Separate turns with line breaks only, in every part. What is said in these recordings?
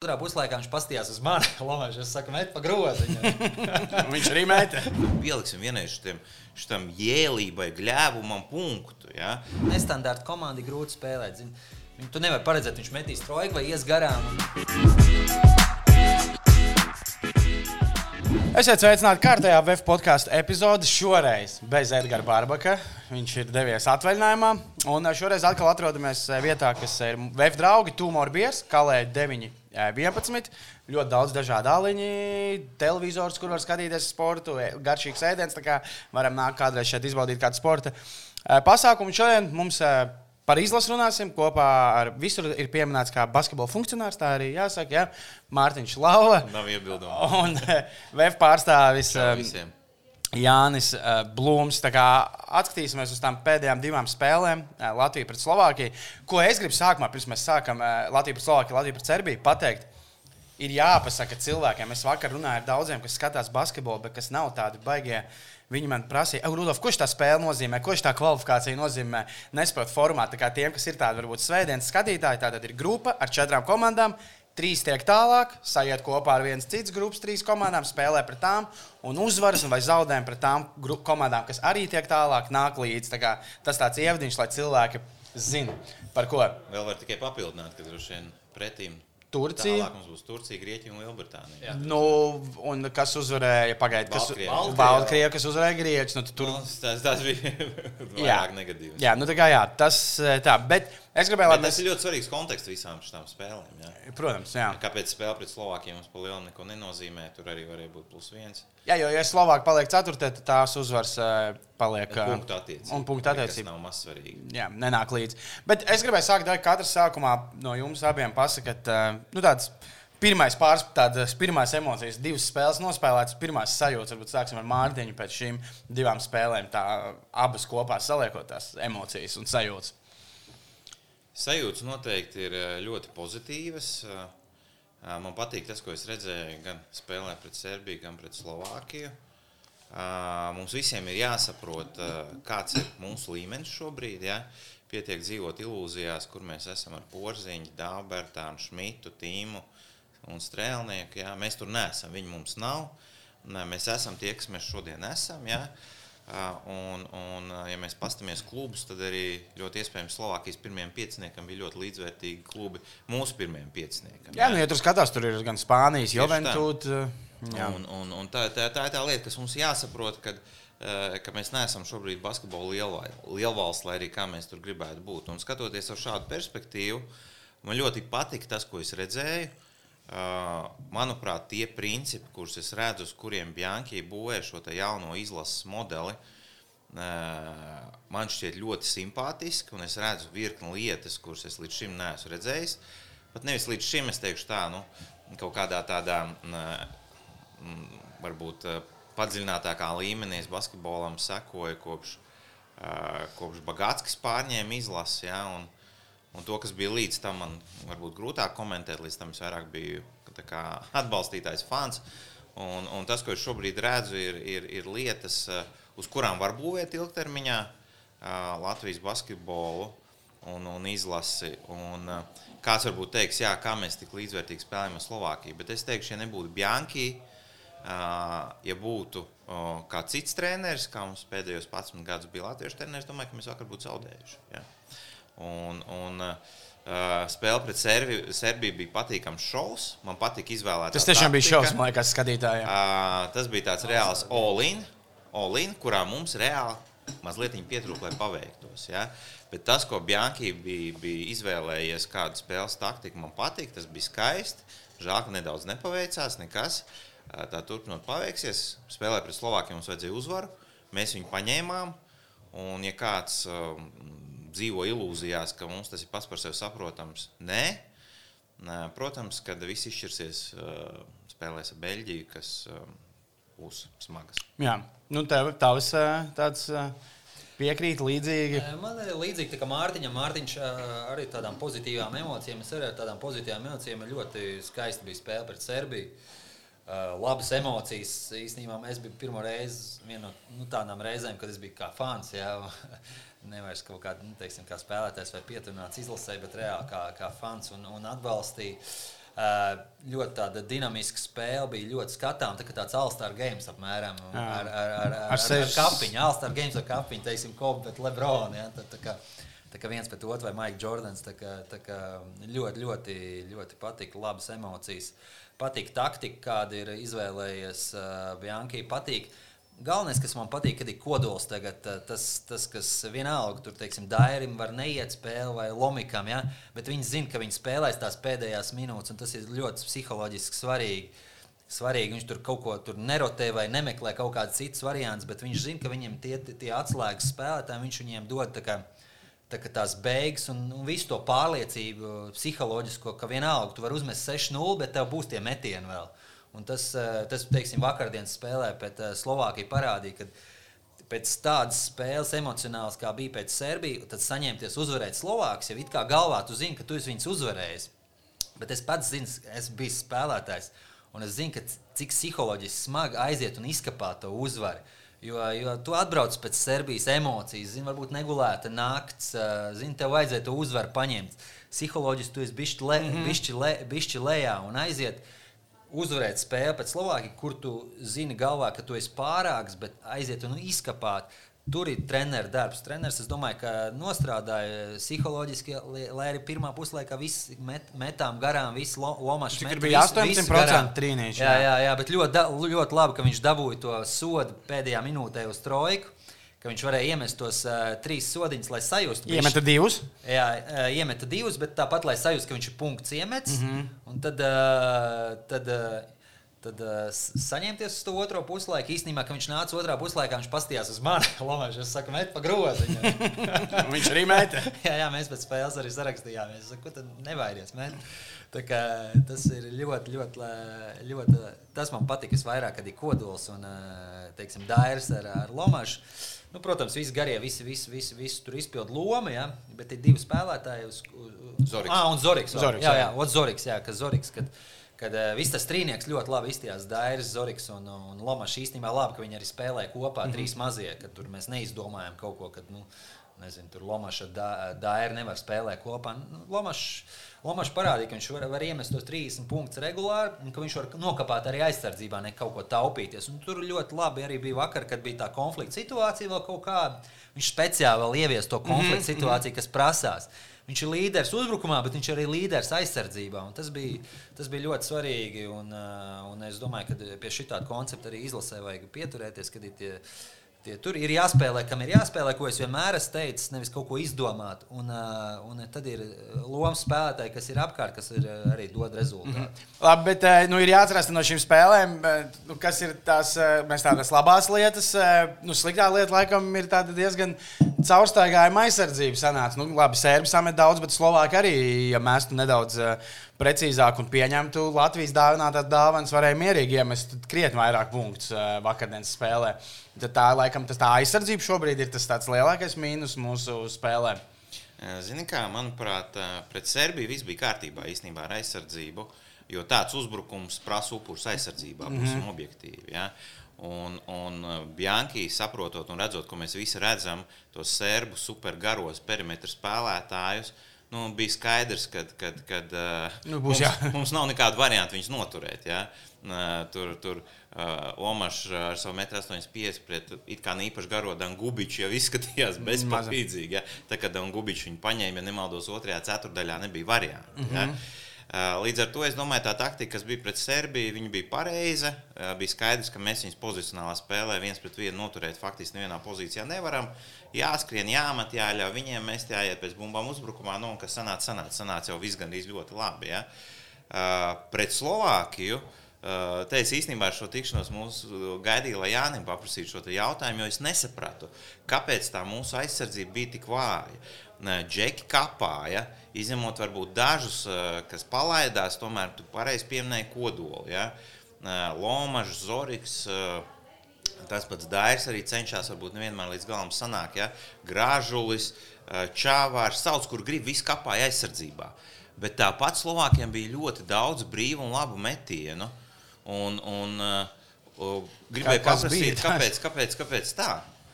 Otrā puslaikā viņš paskatījās uz mani. Lamēš, es saku, met pa groziņu.
Viņš arī meta.
Pieliksim vienreiz šitam, šitam jēlībai, gļēvumam punktu. Ja?
Nestandarta komanda ir grūti spēlēt. Viņu tu nevari paredzēt, viņš metīs trojku vai ies garām. Un...
Esiet sveicināti kārtējā VF podkāstu epizodē. Šoreiz bez Edgara Barbaka. Viņš ir devies atvaļinājumā. Un šoreiz atkal atrodamies vietā, kas ir VF draugi, Tumor Biers, Kalē 9. 11. Ļoti daudz dažādu aliņu, televizors, kur var skatīties sportu, garšīgs ēdiens. Tā kā varam nākt kādreiz šeit izbaudīt kādu sporta pasākumu. Šodien mums par izlasu runāsim. Kopā ar visur ir pieminēts kā basketbola funkcionārs. Tā arī jāsaka, ja? Mārtiņš Lava.
Nav iebildumu.
Un VF pārstāvis. Visiem. Jānis uh, Blūms. Atskatīsimies uz tām pēdējām divām spēlēm, uh, Latvija pret Slovākiju. Ko es gribu sākumā, pirms mēs sākam uh, Latviju pret Slovākiju, Latviju pret Serbiju, pateikt, ir jāpasaka cilvēkiem. Es vakar runāju ar daudziem, kas skatās basketbolu, bet kas nav tādi baigie. Viņi man prasīja, Rudolf, ko tā spēle nozīmē, ko tā kvalifikācija nozīmē. Nesaprotu formātu. Tiem, kas ir tādi, varbūt svētdienas skatītāji, tā tad ir grupa ar četrām komandām. Trīs tiek tālāk, sajiet kopā ar vienas citas grupas, trīs komandām, spēlē pret tām, un uzvaras vai zaudējumi pret tām komandām, kas arī tiek tālāk, nāk līdzi. Tā kā, tas tāds ievadiņš, lai cilvēki zinātu, par ko.
Vēl var tikai papildināt, ka droši vien pretīm
Turcija.
Tālāk mums būs Turcija, Grieķija un Lielbritānija. Jā.
Nu, un kas uzvarēja? Pagaidiet, kas
Baltkrievi.
Baltkrievi, kas uzvarēja Grieķiju. Nu, tur
Nu, tas, tas bija vairāk negatīvs.
Jā, nu tā kā jā, tas tā. Bet es gribēju, lai mēs.
tas ir ļoti svarīgs konteksts visām šīm spēlēm. Jā.
Protams, jā.
Kāpēc spēle pret Slovākiju mums pa lielu neko nenozīmē? Tur arī varēja būt plus viens.
Jā, jo, ja Slovākija paliek ceturtā, tad tās uzvaras eh, paliek. eh,
Punktu attiecība.
Un punktu attiecība.
nav maz svarīgi.
Jā, nenāk līdzi. Bet es gribēju sākt, lai katrs sākumā no jums abiem pasakat, eh, nu, tāds pirmais pāris, tādas pirmās emocijas, divas spēles nospēlētas, pirmās sajūtas. Varbūt sāksim ar Mārtiņu pēc šīm divām spēlēm, tā abas kopā saliekot tās emocijas un sajūtas.
Sajūtas noteikti ir eh, ļoti pozitīvas. Eh, Man patīk tas, ko es redzēju gan spēlē pret Serbiju, gan pret Slovākiju. Eh, Mums visiem ir jāsaprot, kāds ir mūsu līmenis šobrīd. Ja? Pietiek dzīvot ilūzijās, kur mēs esam ar Porziņu, Dābertānu, Šmitu, Tīmu un Strēlnieku. Ja? Mēs tur neesam, viņi mums nav. Mēs esam tie, kas mēs šodien esam. Ja? Uh, Un, un, ja mēs paskatāmies klubus, tad arī ļoti iespējams Slovākijas pirmajam pieciniekam bija ļoti līdzvērtīgi klubi mūsu pirmajam pieciniekam.
Jā, nu, ja tur skatās, tur ir gan Spānijas. Jā,
Un, un, un tā, tā, tā ir tā lieta, kas mums jāsaprot, kad, ka mēs neesam šobrīd basketbola lielvalsts, lai arī kā mēs tur gribētu būt. Un skatoties ar šādu perspektīvu, man ļoti patika tas, ko es redzēju. Manuprāt, tie principi, kurus es redzu, uz kuriem Bjanki būvē šo jauno izlases modeli, man šķiet ļoti simpātiski. Es redzu virkni lietas, kuras es līdz šim neesmu redzējis. Pat nevis līdz šim, es teikšu tā, nu, kaut kādā tādā varbūt padziļinātākā līmenī es basketbolam sekoju kopš, kopš Bagātskas pārņēma izlasi. Ja, un, un to, kas bija līdz tam, man varbūt grūtāk komentēt, līdz tam es vairāk biju kā atbalstītājs fans. Un, un tas, ko es šobrīd redzu, ir, ir, ir lietas, eh, uz kurām var būvēt ilgtermiņā eh, Latvijas basketbolu un, un izlasi. Un, eh, kāds varbūt teiks, jā, kā mēs tik līdzvērtīgi spēlējam ar Slovākiju. Bet es teikšu, ja nebūtu Bjanki, ja būtu kāds cits treneris, kā mums pēdējos 11 gadus bija Latvijas treneris, domāju, ka mēs vakar būtu zaudējuši. Ja? Un, un, Uh, spēle pret Serbiju, Serbiju bija patīkams šovs. Man patika izvēlēties.
Tas tiešām bija šausmas, man liekas, skatītājiem.
Uh, tas bija tāds reāls all-in, all kurā mums reāli mazliet pietrūka, lai paveiktos. Ja? Bet tas, ko Bjanki bija, bija izvēlējies, kādu spēles taktiku man patīk, tas bija skaisti. Žēl, ka nedaudz nepaveicās, nekas. Uh, tā turpinot paveiksies. Spēlē pret Slovākiju mums vajadzēja uzvaru. Mēs viņu paņēmām. Un, ja kāds uh, dzīvo ilūzijās, ka mums tas ir pats par sevi saprotams, nē. Nē, Protams, kad viss izšķirsies, spēlēs ar Beļģiju, kas būs smagas.
Jā, nu tev tavs tāds piekrīt līdzīgi.
Man ir līdzīgi kā Mārtiņam. Mārtiņš arī ar tādām pozitīvām emocijām. Es arī ar tādām pozitīvām emocijām. Ļoti skaisti bija spēle pret Serbiju. Uh, labas emocijas. Īstenībā es biju pirmo reizi, viena no nu, tādām reizēm, kad es biju kā fans. Jā, Nevis kaut kādā nu, teiksim, kā spēlētājs vai pieturināts izlasē, bet reāli kā, kā fans un, un atbalstīja. ļoti tāda dinamiska spēle, bija ļoti skatāms. Tā kā tāds All-Star games apmēram ar, ar, ar, ar, ar, ar, kapiņu. All-Star games ar kapiņu, teiksim, Kobe pret Lebronu. Ja? Tā, tā kā, tā kā viens pret otru vai Mike Jordans. Tā kā, tā kā ļoti, ļoti, ļoti patika, labas emocijas. Patīk taktika, kāda ir izvēlējies uh, Bianchi. Patīk. Galvenais, kas man patīk, kad ir kodols tagad, tas, tas kas vienalga, tur, teiksim, Dairim var neiet spēli vai Lomikam, ja? bet viņi zina, ka viņi spēlēs tās pēdējās minūtes, un tas ir ļoti psiholoģiski svarīgi. Svarīgi, viņš tur kaut ko tur nerotē vai nemeklē kaut kādas citas variantus, bet viņš zina, ka viņiem tie, tie atslēgas spēlētāji, viņš viņiem dod tā kā, tā tās beigas un, un visu to pārliecību psiholoģisko, ka vienalga, tu vari uzmest 6-0, bet tev būs tie metieni vēl. Un tas, eh, tas teiksim, vakardienas spēlē pret eh, Slovākiju parādīja, ka pēc tādas spēles emocionāls, kā bija pēc Serbijas, tad saņemties uzvarēt Slovākiju, jau it kā galvā tu zini, ka tu esi viņus uzvarējis. Bet es pats zinu, es biju spēlētājs, un es zinu, cik psiholoģiski smagi aiziet un izkapāt to uzvaru. Jo, jo tu atbrauc pēc Serbijas emocijas, zini, varbūt negulēta nakts, eh, zini, tev vajadzēja to uzvaru paņemt. Psiholoģiski tu esi bišķi, le, mm -hmm. bišķi, le, bišķi lejā un aiziet uzvarēt spēli pret Slovākiju, kur tu zini galvā, ka tu esi pārāks, bet aiziet un izkapāt. Tur ir treneris darbs. Treneris, es domāju, ka nostrādāja psiholoģiski, lai arī pirmā puslaikā viss met, metām garām, viss lo, lomašs.
Tur bija 18% trīnīši.
Jā, jā, jā, bet ļoti, ļoti labi, ka viņš dabūja to sodu pēdējā minūtē uz trojku ka viņš varēja iemest tos uh, trīs sodiņus, lai sajustu.
Iemeta divus?
Jā, uh, iemeta divus, bet tāpat, lai sajustu, ka viņš ir punkts iemets. Mm -hmm. Un tad, uh, tad, uh, tad uh, saņemties uz to otro puslaiku. Īstenībā, kad viņš nāca otrā puslaikā, viņš pastījās uz mani. Lomēš, es saku, met pa groziņu.
viņš arī meta.
jā, jā, mēs pēc spēles arī sarakstījāmies. Es saku, ko tad nevairies? Met? Tas ir ļoti, ļoti, ļoti. Tas man patīk visvairāk, kad ir kodols un teiksim, dairis ar, ar Lomašu. Nu, protams, visi garie, visi, visi, visi, visi tur izpildu lomu, ja? bet ir divi spēlētāji. Uz, uz,
Zoriks. Ah,
un Zoriks. Zoriks jā, jā, jā. Zoriks, jā, kas Zoriks. Kad, kad uh, viss tas trīnieks ļoti labi izstījās. Dairis, Zoriks un, un Lomašs īstenībā labi, ka viņi arī spēlē kopā, mm -hmm. trīs mazie, kad tur mēs neizdomājam kaut ko, kad, nu, nezinu, tur Lomaša Daira nevar spēlēt kopā. Nu, Lomašs Lomačs parādīja, ka viņš var, var iemest tos 30 punktus regulāri, un ka viņš var nokāpt arī aizsardzībā, ne kaut ko taupīties. Un tur ļoti labi arī bija vakar, kad bija tā konflikta situācija vēl kaut kāda. Viņš speciāli vēl ievies to konflikta mm -hmm. situāciju, kas prasās. Viņš ir līderis uzbrukumā, bet viņš ir arī līderis aizsardzībā. Tas bija, tas bija ļoti svarīgi. Un, uh, un es domāju, ka pie šī tāda koncepta arī izlasē vajag pieturēties, kad ir tie Tie, tur ir jāspēlē, kam ir jāspēlē, ko es vienmēr esmu teicis, nevis kaut ko izdomāt. Un, uh, un tad ir lomas spēlētāji, kas ir apkārt, kas ir, uh, arī dod rezultātu. Mm -hmm.
Labi, bet nu, ir jāatcerās no šīm spēlēm, nu, kas ir tās tādas labās lietas. Nu, sliktā lieta, laikam, ir diezgan caurstaigājuma aizsardzība. Sanāca. Nu, labi, Sērbi samet daudz, bet Slovāki arī, ja mēs tu nedaudz precīzāk un pieņemtu Latvijas dāvinātās dāvanas, varēja mierīgi iemest krietni vairāk punktus vakardienas spēlē. Tad tā, laikam, tas tā aizsardzība šobrīd ir tas lielākais mīnus mūsu spēlē.
Zini, kā manuprāt, pret Serbiju viss bija kārtībā īstenībā ar aizsardzību, jo tāds uzbrukums prasa upurus aizsardzībā, būsim mm -hmm. objektīvi. Ja? Un, un Bianchi saprotot un redzot, ko mēs visi redzam, tos serbu supergaros perimetru spēlētājus, nu, bija skaidrs, ka nu, mums, mums nav nekādu variantu viņus noturēt. Ja? Tur, tur uh, Uh, Omašs ar savu 1,85 m pret it kā īpaši garo Dangubiču jau izskatījās bezpalīdzīgi. Ja? Tā kā Dangubiču viņu paņēma, ja nemaldos, otrajā ceturdaļā nebija variantu. Mm -hmm. ja? Uh, līdz ar to es domāju, tā taktika, kas bija pret Serbiju, bija pareiza. Uh, bija skaidrs, ka mēs viņus pozicionālā spēlē viens pret vienu noturēt faktiski nevienā pozīcijā nevaram. Jāskrien, jāmet, jāļauj viņiem, mēs jāiet pēc bumbām uzbrukumā. Nu, kas sanāca, sanāca, sanāca jau viss gandrīz ļoti labi. Ja? Uh, pret Slovākiju uh, Eh, te es īstenībā ar šo tikšanos mūsu gaidīju, lai Jānis paprasītu šo jautājumu, jo es nesapratu, kāpēc tā mūsu aizsardzība bija tik vāja. Džeki kapāja, izņemot varbūt dažus, kas palaidās, tomēr tu pareizi pieminēji kodolu. Ja? Lomažs, Zoriks, tas pats Dairs arī cenšas, varbūt nevienmēr līdz galam sanāk. Ja? Grāžulis, Čāvārs, sauc, kur grib, viss kapāja aizsardzībā. Bet tāpat Slovākiem bija ļoti daudz brīvu un labu metienu. Un, un uh, gribēju paprasīt, kāpēc, kāpēc, kāpēc tā?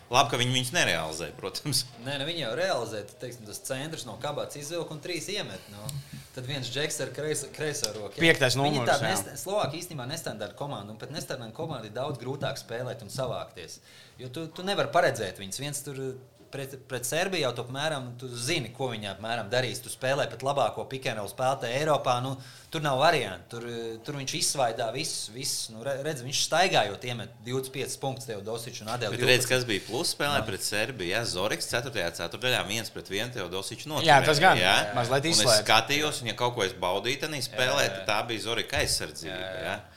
Labi, ka viņi viņus nerealizē, protams.
Nē, ne, viņi jau realizē. Teiksim, tas centrs no kabatas izvilka un trīs iemet. No. Tad viens džeks ar kreiso, kreiso roku.
Piektais numurs.
Slovākija īstenībā nestandarta komanda, un pat nestandarta komanda ir daudz grūtāk spēlēt un savākties. Jo tu, tu nevari paredzēt viņus. Viens tur pret, pret Serbiju jau apmēram, tu zini, ko viņi apmēram darīs. Tu spēlē pat labāko pikēnu spēlētāju Eiropā. Nu, tur nav variantu. Tur, tur viņš izsvaidā visus. visus nu, redz, viņš staigājot, iemet 25 punktus tev Dosiču un Adēlu.
Redz, kas bija plus spēlē pret Serbiju. Ja? Zoriks 4. ceturtajā viens pret vienu tev Dosiču noturēja.
Jā, tas gan. Jā, mazliet izslēgt.
Es skatījos, un ja kaut ko es baudīju, tad spēlē, tad tā bija Zorika aizsardzība. Jā, jā. Jā.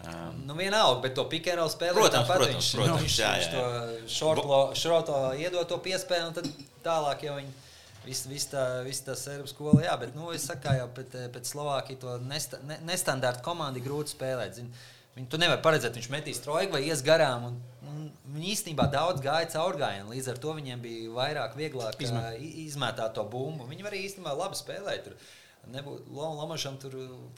Um, nu, vienalga, bet to pikēnu spēlē.
Protams, tāpat, protams,
viņš,
protams,
viņš, jā, jā. viņš to šorto, šorto iedod to piespēli, un tad tālāk jau viņi. Viss vis tā, vis tā serbu skola, jā, bet nu, es saku, jau pēc, pēc Slovākijas to nesta, ne, nestandarta komandi grūti spēlēt. Zin. Viņu tu nevari paredzēt, viņš metīs trojku vai ies garām. Un, un viņi īstenībā daudz gāja caur gājienu. Līdz ar to viņiem bija vairāk, vieglāk Izmēt. izmētāt to bumbu. Viņi arī īstenībā labi spēlēja. Tur nebūtu Lomačam, tur,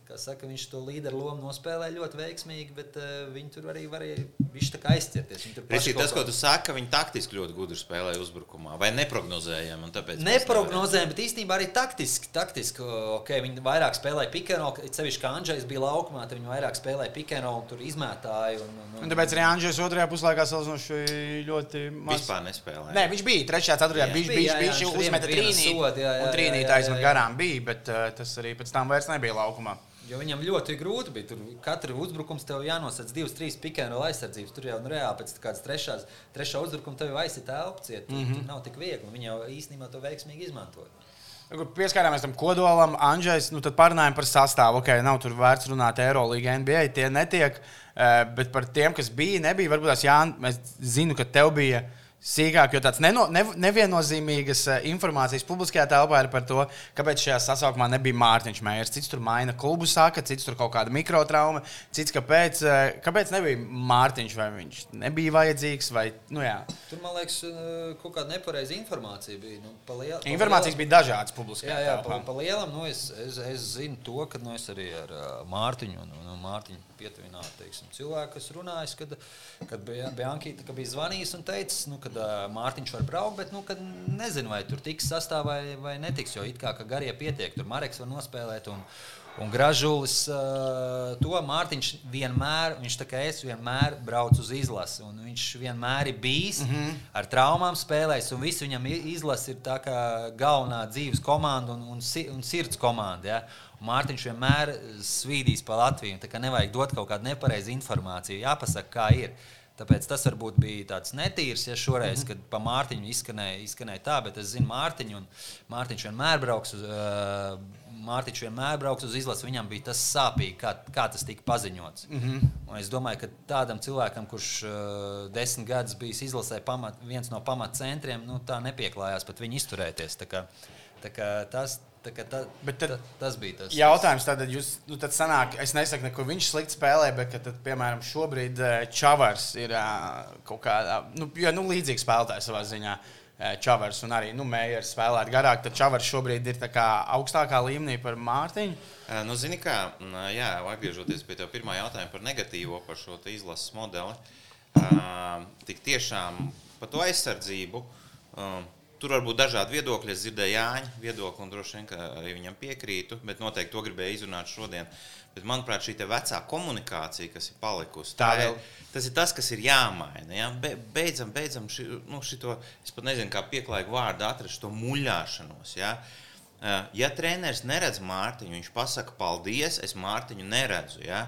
kā saka, viņš to līderu lomu nospēlēja ļoti veiksmīgi, bet uh, viņi tur arī varēja viņš tā kā aizķerties.
Rīsī, tas, ko tu saki, ka viņi taktiski ļoti gudri spēlēja uzbrukumā, vai neprognozējami?
Neprognozējami, bet īstenībā arī taktiski. taktiski okay, viņi vairāk spēlēja pikēno, sevišķi kā Andrzejs bija laukumā, tad viņi vairāk spēlēja pikēno un tur izmētāja. Un, un,
un, un tāpēc arī Andrzejs otrajā puslaikā salīdzinoši ļoti
maz. Vispār nespēlēja.
Nē, viņš bija trešajā, ceturtajā, viņš bija, viņš uzmeta trīnīti. Un trīnīti aizmet garām bija, bet uh, tas arī pēc tam vairs nebija laukumā.
Jo viņam ļoti grūti bija. Tur katru uzbrukumu tev jānosaka divas, trīs pikēnu aizsardzības. Tur jau nu, reāli pēc kādas trešās, trešā uzbrukuma tev jau aizsita elpu ciet. Mm -hmm. Nav tik viegli. Viņi jau īstenībā to veiksmīgi izmantoja.
Pieskārāmies tam kodolam, Andrzejs. Nu, tad parunājām par sastāvu. Okay, nav tur vērts runāt Eirolandā, NBA. Tie netiek. Eh, bet par tiem, kas bija, nebija. Varbūt tās Jānis, es zinu, ka tev bija sīkāk, jo tāds neno, ne, neviennozīmīgas eh, informācijas publiskajā telpā ir par to, kāpēc šajā sasaukumā nebija Mārtiņš Mējers. Cits tur maina klubu saka, cits tur kaut kāda mikrotrauma, cits kāpēc, eh, kāpēc nebija Mārtiņš, vai viņš nebija vajadzīgs, vai, nu jā.
Tur, man liekas, eh, kaut kāda nepareiza informācija bija. Nu, pa liel,
pa Informācijas lielam, bija dažādas publiskajā
jā, jā, telpā. Pa, pa lielam, nu, es, es, es zinu to, ka nu, es arī ar uh, Mārtiņu un, un Mārtiņu pietuvinātu cilvēku, kas runājis, kad, kad Biankīta ka bija zvanījis un teicis, nu, kad uh, Mārtiņš var braukt, bet nu, nezinu, vai tur tiks sastāvā vai, vai netiks, jo it kā garie pietiek, tur Mareks var nospēlēt. Un, Un Gražulis uh, to Mārtiņš vienmēr, viņš tā kā es vienmēr braucu uz izlasi. Viņš vienmēr ir bijis mm -hmm. ar traumām spēlējis, un viss viņam izlase ir tā kā galvenā dzīves komanda un, un, un sirds komanda. Ja? Mārtiņš vienmēr svīdīs pa Latviju. Tā kā nevajag dot kaut kādu nepareizu informāciju. Jāpasaka, kā ir. Tāpēc tas varbūt bija tāds netīrs, ja šoreiz, mm -hmm. kad pa Mārtiņu izskanēja, izskanēja tā, bet es zinu Mārtiņu, un Mārtiņš vienmēr brauks uz, uh, Mārtiņš vienmēr brauks uz izlasi. Viņam bija tas sāpīgi, kā, kā tas tika paziņots. Mm -hmm. Un es domāju, ka tādam cilvēkam, kurš uh, desmit gadus bijis izlasē, pamat, viens no pamatcentriem, nu, tā nepieklājās pat viņu izturēties. Tā kā, tā kā tas, Tā, bet tad, tā, tas bija tas.
Jautājums tad, jūs, nu, tad sanāk, es nesaku, ka viņš slikti spēlē, bet, ka, tad, piemēram, šobrīd eh, Čavars ir eh, kaut kādā, nu, jo, nu, līdzīgs spēlētājs savā ziņā. Eh, Čavars un arī nu, Mējers spēlēt garāk, tad Čavars šobrīd ir augstākā līmenī par Mārtiņu.
Nu, zini, kā, jā, atgriežoties pie tā pirmā jautājuma par negatīvo, par šo izlases modeli, tik tiešām par to aizsardzību. Tur var būt dažādi viedokļi. Es dzirdēju Jāņa viedokli, un droši vien arī viņam piekrītu, bet noteikti to gribēju izrunāt šodien. Bet, manuprāt, šī vecā komunikācija, kas ir palikusi, tā ir, tas ir tas, kas ir jāmaina. Ja? Be, beidzam, beidzam ši, nu, šito, es pat nezinu, kā pieklājīgu vārdu atrast, to muļāšanos. Ja? ja treneris neredz Mārtiņu, viņš pasaka, paldies, es Mārtiņu neredzu. Ja,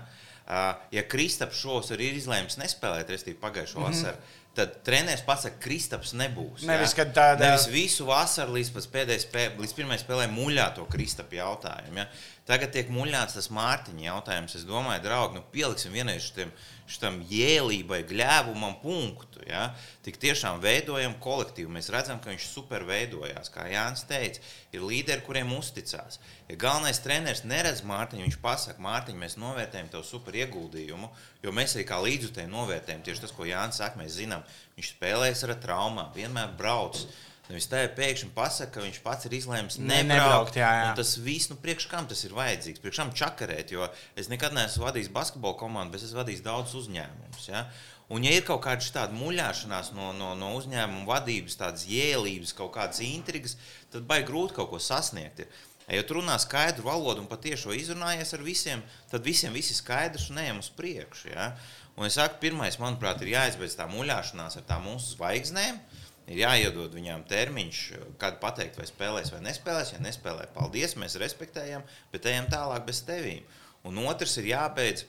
ja Kristaps šos ir izlēmis nespēlēt, respektīvi pagājušo mm -hmm. vasaru tad treneris pasakā, ka Kristaps nebūs.
Nevis, ja? tāda...
Nevis visu vasaru līdz, spē, līdz pirmajai spēlē muļā to Kristapu jautājumu. Ja? Tagad tiek muļāts tas Mārtiņa jautājums. Es domāju, draugi, nu pieliksim vienreiz šitiem šitam jēlībai, gļēvumam punktu. Ja? Tik tiešām veidojam kolektīvu. Mēs redzam, ka viņš super veidojās. Kā Jānis teica, ir līderi, kuriem uzticās. Ja galvenais treneris neredz Mārtiņu, viņš pasaka, Mārtiņ, mēs novērtējam tavu super ieguldījumu, jo mēs arī kā līdzutēji novērtējam tieši tas, ko Jānis saka. Mēs zinām, viņš spēlēs ar traumām, vienmēr brauc. Nevis tā pēkšņi pasakā, ka viņš pats ir izlēmis
Ne-
nebraukt.
nebraukt, jā, jā.
Tas viss, nu, priekš kam tas ir vajadzīgs? Priekš kam čakarēt? Jo es nekad neesmu vadījis basketbola komandu, bet esmu vadījis daudz uzņēmumus. Ja? Un, ja ir kaut kāda tāda muļāšanās no, no, no uzņēmuma vadības, tādas jēlības, kaut kādas intrigas, tad baigi grūti kaut ko sasniegt. Ir. Ja tu runā skaidru valodu un patiešām izrunājies ar visiem, tad visiem viss ir skaidrs un ejam uz priekšu. Ja? Un es saku, pirmais, manuprāt, ir jāizbeidz tā muļāšanās ar tām mūsu zvaigznēm. Ir jāiedod viņām termiņš, kad pateikt, vai spēlēs vai nespēlēs. Ja nespēlē, paldies, mēs respektējam, bet ejam tālāk bez tevīm. Un otrs ir jābeidz.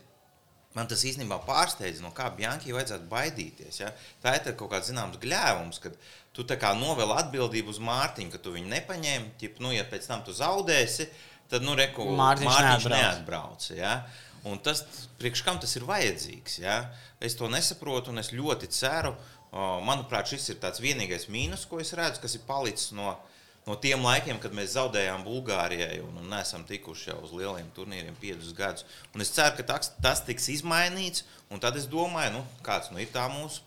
Man tas īstenībā pārsteidz, no kā Bjankai vajadzētu baidīties. Ja? Tā ir kaut kāds zināms gļēvums, kad tu tā kā novēl atbildību uz Mārtiņu, ka tu viņu nepaņēmi. Ķip, nu, ja pēc tam tu zaudēsi, tad nu, reku,
Mārtiņš
Mārtiņš
neatbrauc.
neatbrauc. Ja? Un tas, priekš kam tas ir vajadzīgs? Ja? Es to nesaprotu, un es ļoti ceru, o, manuprāt, šis ir tāds vienīgais mīnus, ko es redzu, kas ir palicis no, no tiem laikiem, kad mēs zaudējām Bulgārijai un, un neesam tikuši jau uz lieliem turnīriem piecus gadus. Un es ceru, ka tas, tas tiks izmainīts, un tad es domāju, nu, kāds nu, ir tā mūsu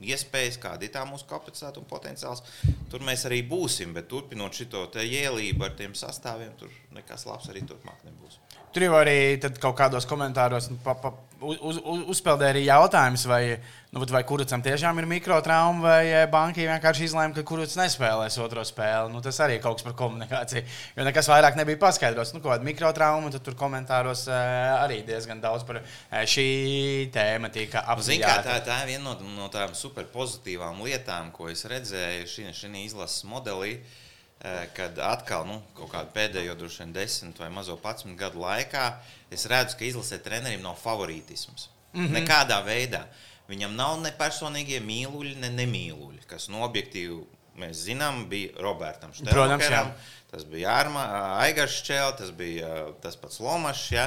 iespējas, kāda ir tā mūsu kapacitāte un potenciāls. Tur mēs arī būsim, bet turpinot šo jēlību ar tiem sastāviem, tur nekas labs arī turpmāk nebūs.
Tur jau arī kaut kādos komentāros nu, pa, pa, uz, uz, uzpeldēja arī jautājums, vai, nu, vai kurucam tiešām ir mikrotrauma, vai eh, banka vienkārši izlēma, ka kurucs nespēlēs otro spēli. Nu, tas arī kaut kas par komunikāciju. Jo nekas vairāk nebija paskaidrots. Nu, kāda mikrotrauma, tad tur komentāros eh, arī diezgan daudz par eh, šī tēma tika
Nu, kā, tā, tā ir viena no, no tādām super pozitīvām lietām, ko es redzēju šī izlases modelī. eh, Kad atkal, nu, kaut kādā pēdējo, droši vien, desmit vai mazo 11 gadu laikā, es redzu, ka izlasē trenerim nav favorītisms. Mm -hmm. Nekādā veidā. Viņam nav ne personīgie mīluļi, ne nemīluļi, kas no objektīvi mēs zinām, bija Robertam. Štelmacheram, tas bija Arma, Aigars Čēlis, tas bija tas pats Lomašs. Ja?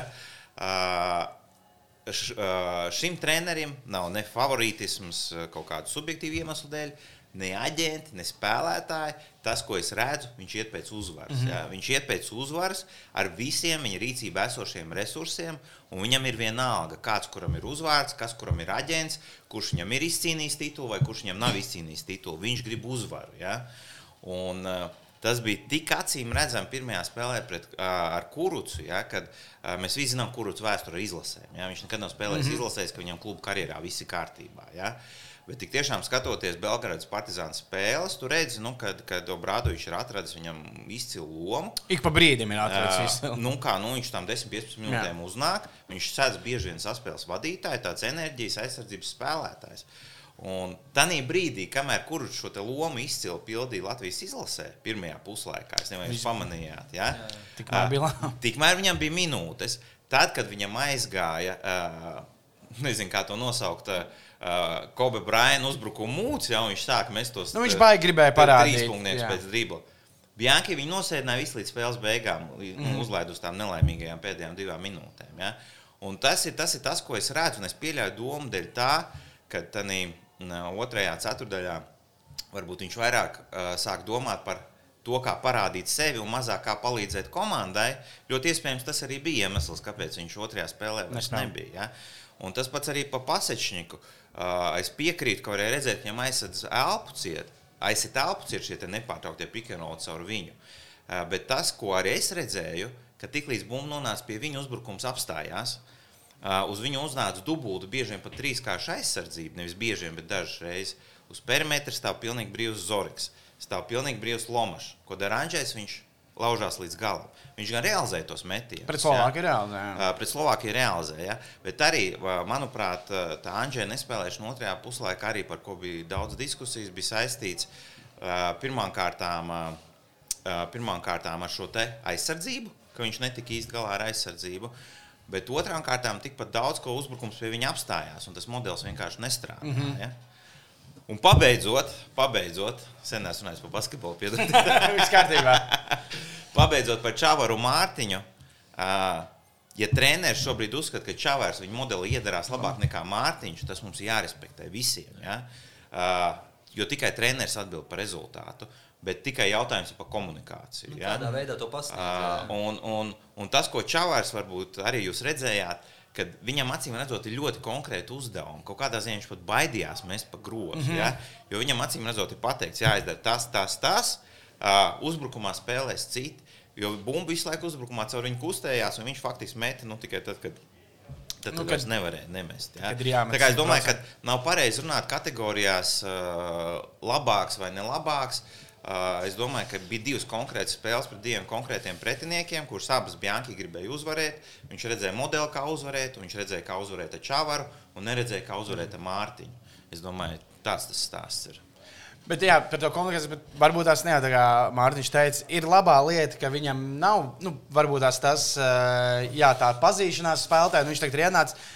Šim trenerim nav ne favorītisms kaut kādu subjektīvu iemeslu dēļ, ne aģenti, ne spēlētāji. Tas, ko es redzu, viņš iet pēc uzvaras. Mm -hmm. ja? Viņš iet pēc uzvaras ar visiem viņa rīcībā esošiem resursiem, un viņam ir vienalga, kāds kuram ir uzvārds, kas kuram ir aģents, kurš viņam ir izcīnījis titulu vai kurš viņam nav izcīnījis titulu. Viņš grib uzvaru. Ja? Un, uh, Tas bija tik acīm redzami pirmajā spēlē pret, uh, ar Kurucu, ja, kad uh, mēs visi zinām, kurš vēsturē izlasēm. Ja. Viņš nekad nav spēlējis mm -hmm. izlasēs, ka viņam klubu karjerā viss ir kārtībā. Ja. Bet tik tiešām skatoties Belgradas partizāna spēles, tu redzi, nu, kad, kad Obradovičs ir atradis viņam izcilu lomu.
Ik pa brīdim ir atrasts
Uh, nu, kā, nu, viņš tam 10-15 minūtēm Jā. uznāk. Viņš sēž bieži vien saspēles vadītājs, tāds enerģijas aizsardzības spēlētājs. Un tādā brīdī, kamēr kurš šo lomu izcili pildīja Latvijas izlasē, pirmajā puslaikā, es nezinu, vai jūs pamanījāt, ja?
Tikmēr bija labi.
Tikmēr viņam bija minūtes. Tad, kad viņam aizgāja, uh, nezinu, kā to nosaukt, uh, Kobe Bryant uzbrukuma mūcis, jau viņš sāka mest tos
Nu, viņš baigi gribēja parādīt,
trīs punktus pēc dribla. Bianchi viņu nosēdināja visu līdz spēles beigām, mm. Uzlaid uz tām nelaimīgajām pēdējām divām minūtēm. Ja? Un tas ir, tas ir tas, ko es redzu, un es pieļauju domu dēļ tā, ka tādā otrajā ceturdaļā varbūt viņš vairāk uh, sāk domāt par to, kā parādīt sevi un mazāk kā palīdzēt komandai. Ļoti iespējams, tas arī bija iemesls, kāpēc viņš otrajā spēlē vairs nebija. Ja? Un tas pats arī par pasečniku. Uh, es piekrītu, ka varēja redzēt, ka viņam aizsardz elpu ciet. Aizsit elpu ciet šie nepārtrauktie pikanoti caur viņu. Uh, bet tas, ko arī es redzēju, ka tiklīdz bumba nonāca pie viņa uzbrukums apstājās, uh, uz viņu uznāca dubulta, bieži vien pat trīskārša aizsardzība, nevis bieži vien, bet dažas reizes. Uz perimetra stāv pilnīgi brīvs Zorigs, stāv pilnīgi brīvs Lomašs. Ko dara Anģēs? Viņš laužās līdz galam. Viņš gan realizēja tos metienus.
Pret. Slovākiju.
Uh, Pret Slovākiju realizēja. Ja? Bet arī, manuprāt, tā Anģēna nespēlēšana otrajā puslaikā, arī par ko bija daudz diskusijas, bija saistīts pirmkārtām ar šo aizsardzību, ka viņš netika īsti galā ar aizsardzību. Bet otrām kārtām tikpat daudz, ko uzbrukums pie viņa apstājās, un tas modelis vienkārši nestrādāja. Mm -hmm. ja? Un pabeidzot, pabeidzot, sen esmu runājis par basketbolu, piedodiet.
Viss kārtībā.
Pabeidzot par Čavaru Mārtiņu. ā, Ja treneris šobrīd uzskata, ka Čavārs viņa modeli iedarās labāk nekā Mārtiņš, tas mums jārespektē visiem. Ja? Uh, jo tikai treneris atbild par rezultātu, bet tikai jautājums ir par komunikāciju.
Nu,
ja?
Kādā veidā to
Uh,
pasniegt?
un, un, un tas, ko Čavārs varbūt arī jūs redzējāt, kad viņam acīm redzot, ir ļoti konkrēti uzdevumi. Kaut kādā ziņā viņš pat baidījās mest pa grozu. Mm -hmm. ja? Jo viņam acīm redzot, ir pateikts, jāizdara tas, tas, tas. Uh, uzbrukumā spēlēs citi. Jo bumba visu laiku uzbrukumā caur viņu kustējās, un viņš faktiski meta nu, tikai tad, kad Tad nu, kad nevarēja nemest. Ja? Tā kā es domāju, ka nav pareizi runāt kategorijās uh, labāks vai nelabāks. Uh, es domāju, ka bija divas konkrētas spēles pret diviem konkrētiem pretiniekiem, kurus abas Bjanki gribēja uzvarēt. Viņš redzēja modeli, kā uzvarēt, viņš redzēja, kā uzvarēt Čavaru un neredzēja, kā uzvarēt Mārtiņu. Es domāju, tāds tas stāsts ir.
Bet, jā, par to konkrēti, varbūt tās ne, tā kā Mārtiņš teica, ir labā lieta, ka viņam nav, nu, varbūt tās tas, jā, tā pazīšanās spēlētāja, nu, viņš tagad ir ienācis,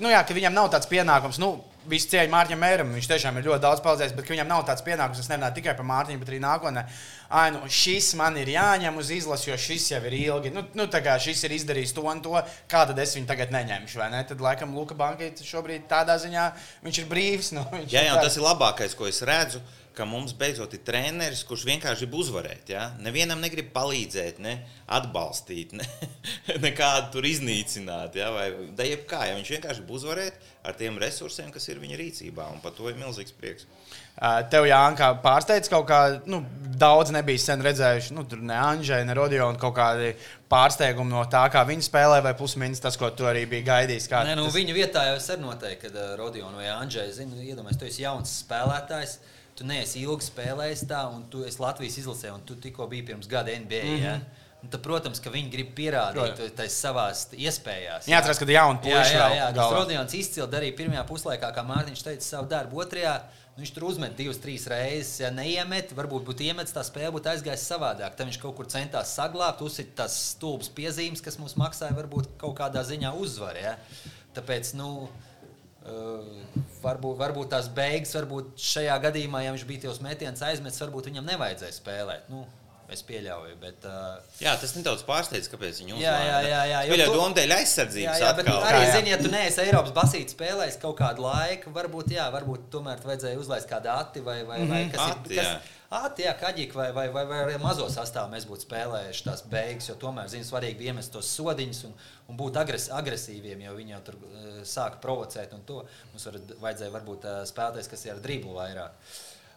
nu, jā, ka viņam nav tāds pienākums, nu, visu cieņu Mārķim Mēram, viņš tiešām ir ļoti daudz palīdzējis, bet viņam nav tāds pienākums, es nerunāju tikai par Mārtiņu, bet arī nākotnē. Ai, nu, šis man ir jāņem uz izlasi, jo šis jau ir ilgi. Nu, nu, tā kā šis ir izdarījis to un to, kā tad es viņu tagad neņemšu, vai ne? Tad, laikam, Luka Bankai šobrīd tādā ziņā viņš ir brīvs. Nu,
jā, jā, tas ir labākais, ko es redzu. Uh, ka mums beidzot ir treneris, kurš vienkārši grib uzvarēt. Ja? Nevienam negrib palīdzēt, ne atbalstīt, ne nekādu tur iznīcināt. Ja? Vai da jebkā, ja viņš vienkārši grib uzvarēt ar tiem resursiem, kas ir viņa rīcībā, un par to ir milzīgs prieks.
Tev, Jānis, pārsteidz kaut kā, nu, daudz nebija sen redzējuši, nu, tur ne Anģai, ne Rodionu kaut kādi pārsteigumi no tā, kā viņi spēlē, vai pusmīnus tas, ko tu arī biji gaidījis.
Nē, nu, tas... Viņa vietā jau es arī noteikti, kad uh, Rodionu vai Anģai, zinu, iedomājos, tu esi jauns spēlētājs. Uh, tu neesi ilgi spēlējis tā, un tu esi Latvijas izlasē, un tu tikko biji pirms gada NBA. Mm -hmm. ja? Un tad, protams, ka viņi grib pierādīt to savā iespējās.
Jā, atcerieties, ka jaunu puiši
jā, jā, tas Rodions izcili darīja pirmajā puslaikā, kā Mārtiņš teica, savu darbu. Otrajā viņš tur uzmet divas, trīs reizes. Ja neiemet, varbūt būtu iemetis, tā spēle būtu aizgājusi savādāk. Tad viņš kaut kur centās saglabāt, uzsīt tās stulbas piezīmes, kas mums maksāja varbūt kaut kādā ziņā uzvaru. Ja? Tāpēc, nu, varbūt, varbūt tās beigas, varbūt šajā gadījumā, ja viņš bija tos metienus aizmetis, varbūt viņam nevajadzēja spēlēt. Nu, Es pieļauju, bet. Uh,
jā, tas nedaudz pārsteidz, kāpēc viņi
uzmanīja. Jā, jā, jā. jā
jo tu... doma dēļ aizsardzības. Jā, jā bet
atkal. arī, zini, ja tu neesi Eiropas basīts spēlējis kaut kādu laiku, varbūt, jā, varbūt tomēr vajadzēja uzlaist kādu ati vai, vai, mm -hmm. vai
kas ati, ir. Kas, jā.
Ati, jā, kaģīgi vai, vai, vai, vai arī mazo sastāvā mēs būtu spēlējuši tās beigas, jo tomēr, zini, svarīgi iemest tos sodiņus un, un būt agres, agresīviem, jo viņi jau tur sāka provocēt un to. Mums var, vajadzēja varbūt spēlēties, kas ir ar driblu vairāk.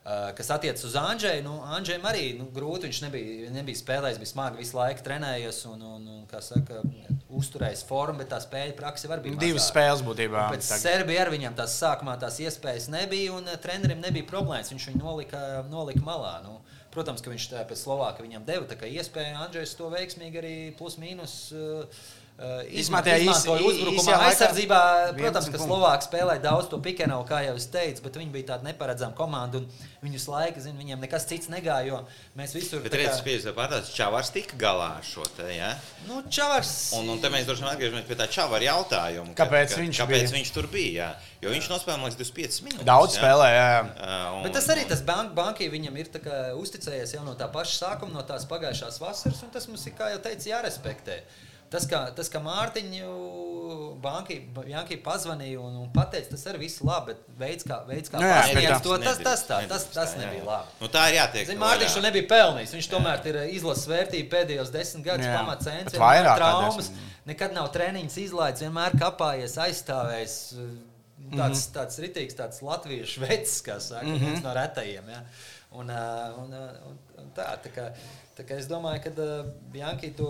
Uh, kas attiecas uz Andrzeju, nu, Andrzejam arī nu, grūti. Viņš nebija, nebija spēlējis, bija smagi visu laiku trenējies un, un, un saka, uzturējis formu, bet tā spēļu praksa var būt.
Divas spēles būtībā.
Pēc Serbijas ar viņam tās sākumā tās iespējas nebija, un uh, trenerim nebija problēmas. Viņš viņu nolika, nolika malā. Nu, protams, ka viņš pēc Slovākija viņam deva iespēju. Andrzejs to veiksmīgi arī plus mīnus. Uh, Uh, izmantoja uzbrukumā, aizsardzībā. Protams, ka Slovākija spēlēja daudz to pikenu, kā jau es teicu, bet viņi bija tāda neparedzama komanda. Viņus laika, zin, viņiem nekas cits negāja. Mēs visur
tur bijām. Kā... Pārtās, Čavars tika galā ar šo te. Ja?
Nu, Čavars.
Un, un te mēs droši vien atgriežamies pie tā Čavara jautājuma.
Kāpēc, ka,
viņš, kāpēc bija? viņš tur bija? Jā? Jo viņš nospēlēja līdz 25 minūtes.
Daudz spēlēja. Jā.
Uh, un, bet tas arī tas bank, bankai viņam ir uzticējies jau no tā paša sākuma, no tās pagājušās vasaras, un tas mums ir, kā jau teicu, jārespektē. Tas, ka, tas, ka Mārtiņu Bankai pazvanīja un, un pateica, tas arī viss labi, bet veids, kā, veids, kā pasniedz to, tas, tas, tā, tas, tas nebija labi.
Nu, tā ir jātiek.
Zin, Mārtiņš to nebija pelnījis. Viņš tomēr ir izlases vērtība pēdējos desmit gadus pamatcensties. Traumas, nekad nav treniņus izlaidis, vienmēr kapājies, aizstāvējis. Tāds, mm -hmm. tāds ritīgs, tāds latviešu vecs, kā saka, mm -hmm. viens no retajiem. Ja? Un, un, un, un tā, tā kā, Es domāju, ka uh, Bianchi to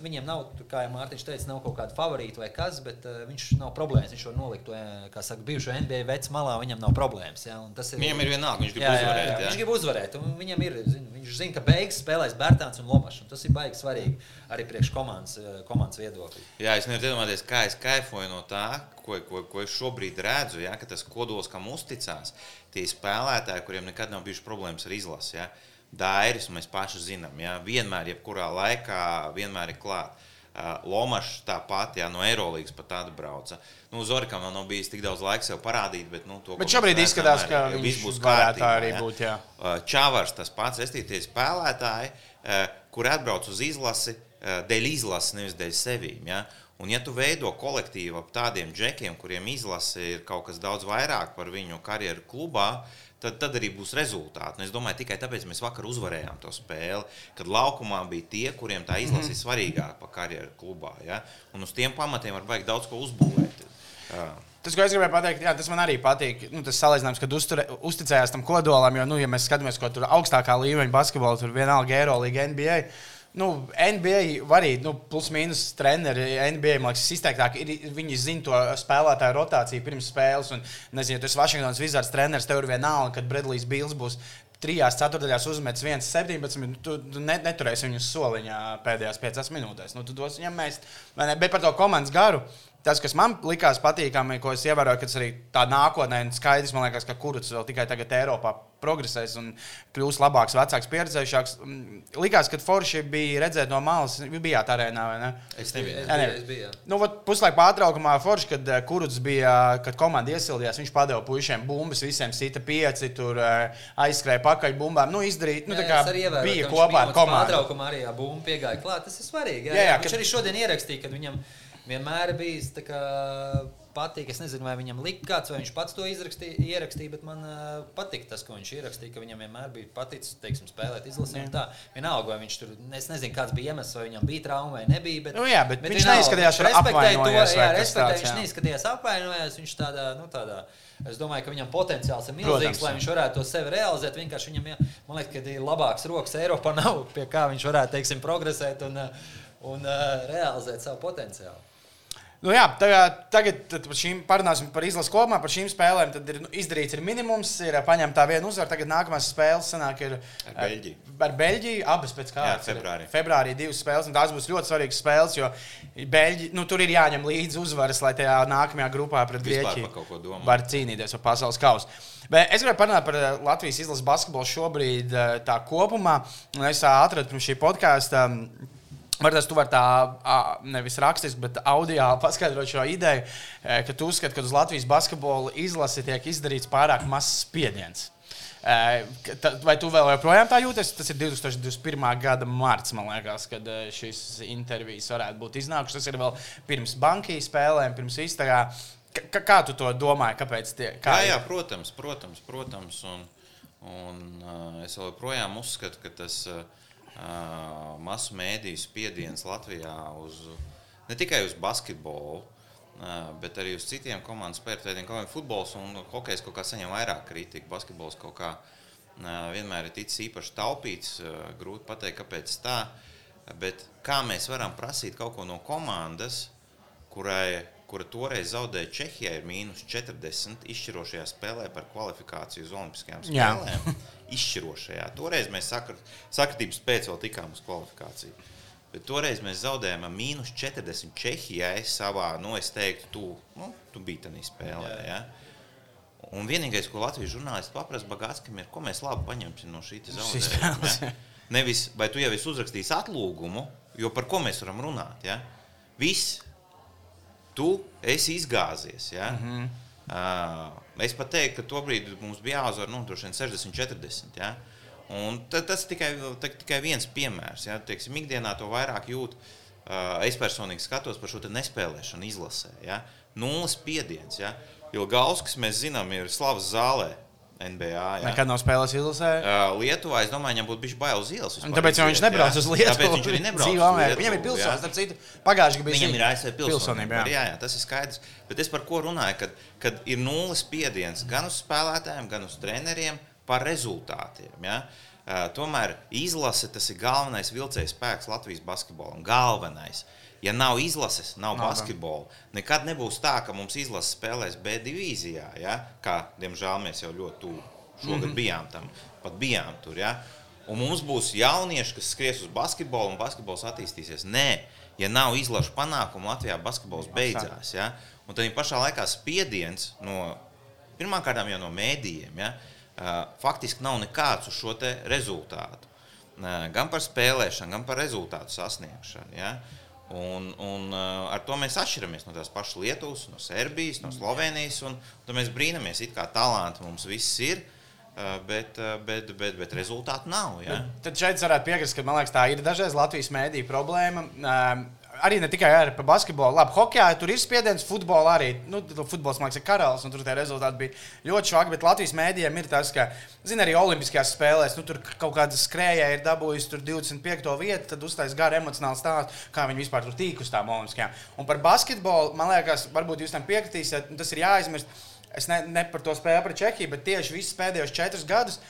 viņiem nav, kā jau Mārtiņš teica, nav kaut kāda favorīta vai kas, bet uh, viņš nav problēmas. Viņš var nolikt to, kā saka, bijušo NBA vecu malā, viņam nav problēmas. Ja?
Ir, viņam ir vienalga, viņš grib jā, uzvarēt. Jā, jā,
jā. Viņš grib uzvarēt, un viņam ir, zin, viņš zina, ka beigas spēlēs Bērtāns un Lomašs. Un tas ir baigi svarīgi arī priekš komandas, komandas viedokļa.
Jā, es nevaru iedomāties, kā es kaifoju no tā, ko, ko, ko es šobrīd redzu, ja? ka tas kodols, kam uzticās, tie spēlētāji, kuriem nekad nav bijušas problēmas ar izlasi. Ja? Dairis, mēs paši zinām, ja, vienmēr, jebkurā laikā, vienmēr ir klāts. Uh, Lomačs tāpat, ja no Eirolandes pat atbrauca. Nu, Zorikam vēl nav bijis tik daudz laika sev parādīt, bet, nu, to,
bet šobrīd izskatās, ka viņš būs kārtībā. Arī būt, jā.
Uh, Čavars, tas pats estīties spēlētāji, uh, kur atbrauc uz izlasi dēļ izlases, nevis dēļ sevīm. Ja? Un, ja tu veido kolektīvu ap tādiem džekiem, kuriem izlase ir kaut kas daudz vairāk par viņu karjeru klubā, tad, tad arī būs rezultāti. Un es domāju, tikai tāpēc mēs vakar uzvarējām to spēli, kad laukumā bija tie, kuriem tā izlase ir svarīgāka par karjeru klubā. Ja? Un uz tiem pamatiem var vajag daudz ko uzbūvēt. Jā.
Tas, ko es gribēju pateikt, jā, tas man arī patīk. Nu, tas salīdzinājums, kad uzture, uzticējās tam kodolam, jo, nu, ja mēs skatāmies, ko tur augstākā līmeņa basketbolā, tur vienalga Eirolandā, NBA. Nu, NBA arī, nu, plus mīnus treneri, NBA liekas, izteiktāk, ir, viņi zina to spēlētāju rotāciju pirms spēles. Un, nezinu, ja tu esi Vašingtonas Wizards treneris, tev ir vienalga, kad Bredlijs Bils būs trijās ceturdaļās uzmetis 1,17. Nu, tu, tu neturēsi viņu soliņā pēdējās piecās minūtēs. Nu, tu dos viņam mēst. Bet par to komandas garu Tas, kas man likās patīkami, ko es ievēroju, ka tas arī tā nākotnē ir skaidrs, liekas, ka kurus vēl tikai tagad Eiropā progresēs un kļūs labāks, vecāks, pieredzējušāks. Mm, likās, ka forši bija redzēt no malas, bijāt arēnā vai ne?
Es nebiju.
Es biju, es biju.
Nu, puslaika pārtraukumā forši, kad eh, kurus bija, kad komanda iesildījās, viņš padeva puišiem bumbas, visiem sita pieci, tur eh, aizskrēja pakaļ bumbām. Nu, izdarīt, nu, tā kā ievēru, bija kopā ar komandu.
Pārtraukumā arī bumba piegāja klāt, tas ir svarīgi. Jā, jā, jā, viņš kad... arī šodien ierakstīja, kad viņam viņa vienmēr bijis patīk. Es nezinu, vai viņam lika kāds, vai viņš pats to ierakstīja, bet man uh, patīk tas, ko viņš ierakstīja, viņam vienmēr bija paticis teiksim, spēlēt izlasē. Vienalga, vai viņš tur, es nezinu, kāds bija iemesls, vai viņam bija trauma vai nebija. Bet,
nu, jā, bet, bet viņš vienalga, neizskatījās apvainojās.
To, jā, respektēju, viņš neizskatījās apvainojās. Viņš tādā, nu, tādā, Es domāju, ka viņam potenciāls ir milzīgs, Protams. lai viņš varētu to sevi realizēt. Vienkārši viņam, jā, man liekas, ka ir labāks rokas Eiropā, nav pie kā viņš varētu, teiksim, progresēt un, un uh, realizēt savu potenciālu.
Nu, jā, tagad, tagad par šīm parunāsim par izlases kopumā, par šīm spēlēm. Tad ir nu, izdarīts ir minimums, ir paņemta tā viena uzvara. Tagad nākamās spēles sanāk ir
ar Beļģiju.
Ar Beļģiju abas pēc kārtas.
Februārī.
Februārī divas spēles, un tās būs ļoti svarīgas spēles, jo Beļģi, nu, tur ir jāņem līdzi uzvaras, lai tajā nākamajā grupā pret Grieķiju var cīnīties par pasaules kausu. Bet es gribēju parunāt par Latvijas izlases basketbolu šobrīd tā kopumā. Es atradu pirms šī podkāsta Varbūt tu vari tā nevis rakstiski, bet audio paskaidrot šo ideju, e, ka tu uzskati, ka uz Latvijas basketbola izlasi tiek izdarīts pārāk mazs spiediens. E, vai tu vēl joprojām tā jūties? Tas ir 2021. gada marts, man liekas, kad e, šīs intervijas varētu būt iznākušas. Tas ir vēl pirms bankijas spēlēm, pirms iztagā. Kā, kā tu to domāji? Kāpēc? Tie, kā
jā, jā, protams, protams. protams un, un, es joprojām uzskatu, ka tas. Uh, masu mēdīju spiediens Latvijā uz, ne tikai uz basketbolu, bet arī uz citiem komandas spēlētājiem. Kaut kā futbols un hokejs kaut kā saņem vairāk kritiku, basketbols kaut kā vienmēr ir ticis īpaši taupīts. Grūti pateikt, kāpēc tā. Bet kā mēs varam prasīt kaut ko no komandas, kurai kura toreiz zaudēja Čehijai, ir mīnus 40 izšķirošajā spēlē par kvalifikāciju uz Olimpiskajām spēlēm. izšķirošajā. Toreiz mēs sakrat, sakritības pēc vēl tikām uz kvalifikāciju. Bet toreiz mēs zaudējām mīnus 40 Čehijai savā, nu, es teiktu, tu, nu, tu biji tajā spēlē. Ja? Un vienīgais, ko Latvijas žurnālisti paprasa Bagātskam, ir, ko mēs labi paņemsim no šīs zaudējuma. Ja? Nevis, vai tu jau esi uzrakstījis atlūgumu, jo par ko mēs varam runāt. Ja? Viss, tu esi izgāzies. Ja? Mm -hmm. uh, Es pat teiktu, ka tobrīd mums bija jāuzvar nu, 60, 40. Ja? Un tas ir tikai, tikai viens piemērs. Ja? Teiksim, ikdienā to vairāk jūt. Uh, es personīgi skatos par šo nespēlēšanu, izlasē. Ja? Nulles spiediens. Ja? Jo Gauskas, mēs zinām, ir slavas zālē. NBA. Jā.
Nekad nav spēlējis izlasē.
Uh, Lietuvā, es domāju, viņam būtu bijis bail uz ielas.
Tāpēc viņš nebrauc uz Lietuvu.
Tāpēc viņš arī nebrauc uz Lietuvu.
Viņam ir pilsonība, starp citu, pagājušajā gadā bija.
Viņam ir ASV pilsonība. Jā. jā, jā, tas ir skaidrs. Bet es par ko runāju, kad, kad ir nulles spiediens gan uz spēlētājiem, gan uz treneriem par rezultātiem. Ja? Uh, tomēr izlase tas ir galvenais vilcējs spēks Latvijas basketbolam. Galvenais. Ja nav izlases, nav, nav basketbola. Nekad nebūs tā, ka mums izlase spēlēs B divīzijā, ja? kā diemžēl mēs jau ļoti tuvu šogad mm -hmm. bijām tam. Pat bijām tur. Ja? Un mums būs jaunieši, kas skries uz basketbolu, un basketbols attīstīsies. Nē, ja nav izlašu panākumu, Latvijā basketbols beidzās. Ja? Un tad pašā laikā spiediens no pirmkārt jau no mēdījiem. Ja? Faktiski nav nekāds uz šo rezultātu. Gan par spēlēšanu, gan par rezultātu sasniegšanu. Ja? Uh, Un, un uh, ar to mēs atšķiramies no tās pašas Lietuvas, no Serbijas, no Slovenijas. Un, un mēs brīnamies, kā talanti mums viss ir. Uh, bet, uh, bet, bet, bet rezultātu nav. Ja?
Tad šeit varētu piekrist, ka liekas, tā ir dažreiz Latvijas mēdīņu problēma. Arī ne tikai ar basketbolu. Labi, hokeja tur ir spiediens, futbolā arī. Nu, futbols, liekas, ir karalis, un tur tie rezultāti bija ļoti švaki. Bet Latvijas mēdījiem ir tas, ka, zina, arī Olimpiskajās spēlēs, nu, tur kaut kāda skrējēja ir dabūjusi 25. vietu, tad uztais garu emocionālu stāstu, kā viņi vispār tur tīk uz tām Olimpiskajām. Un par basketbolu, man liekas, varbūt jūs tam piekritīsiet, tas ir jāaizmirst. Es ne, ne par to spēju pret Čehiju, bet tieši visus pēdējos četrus gadus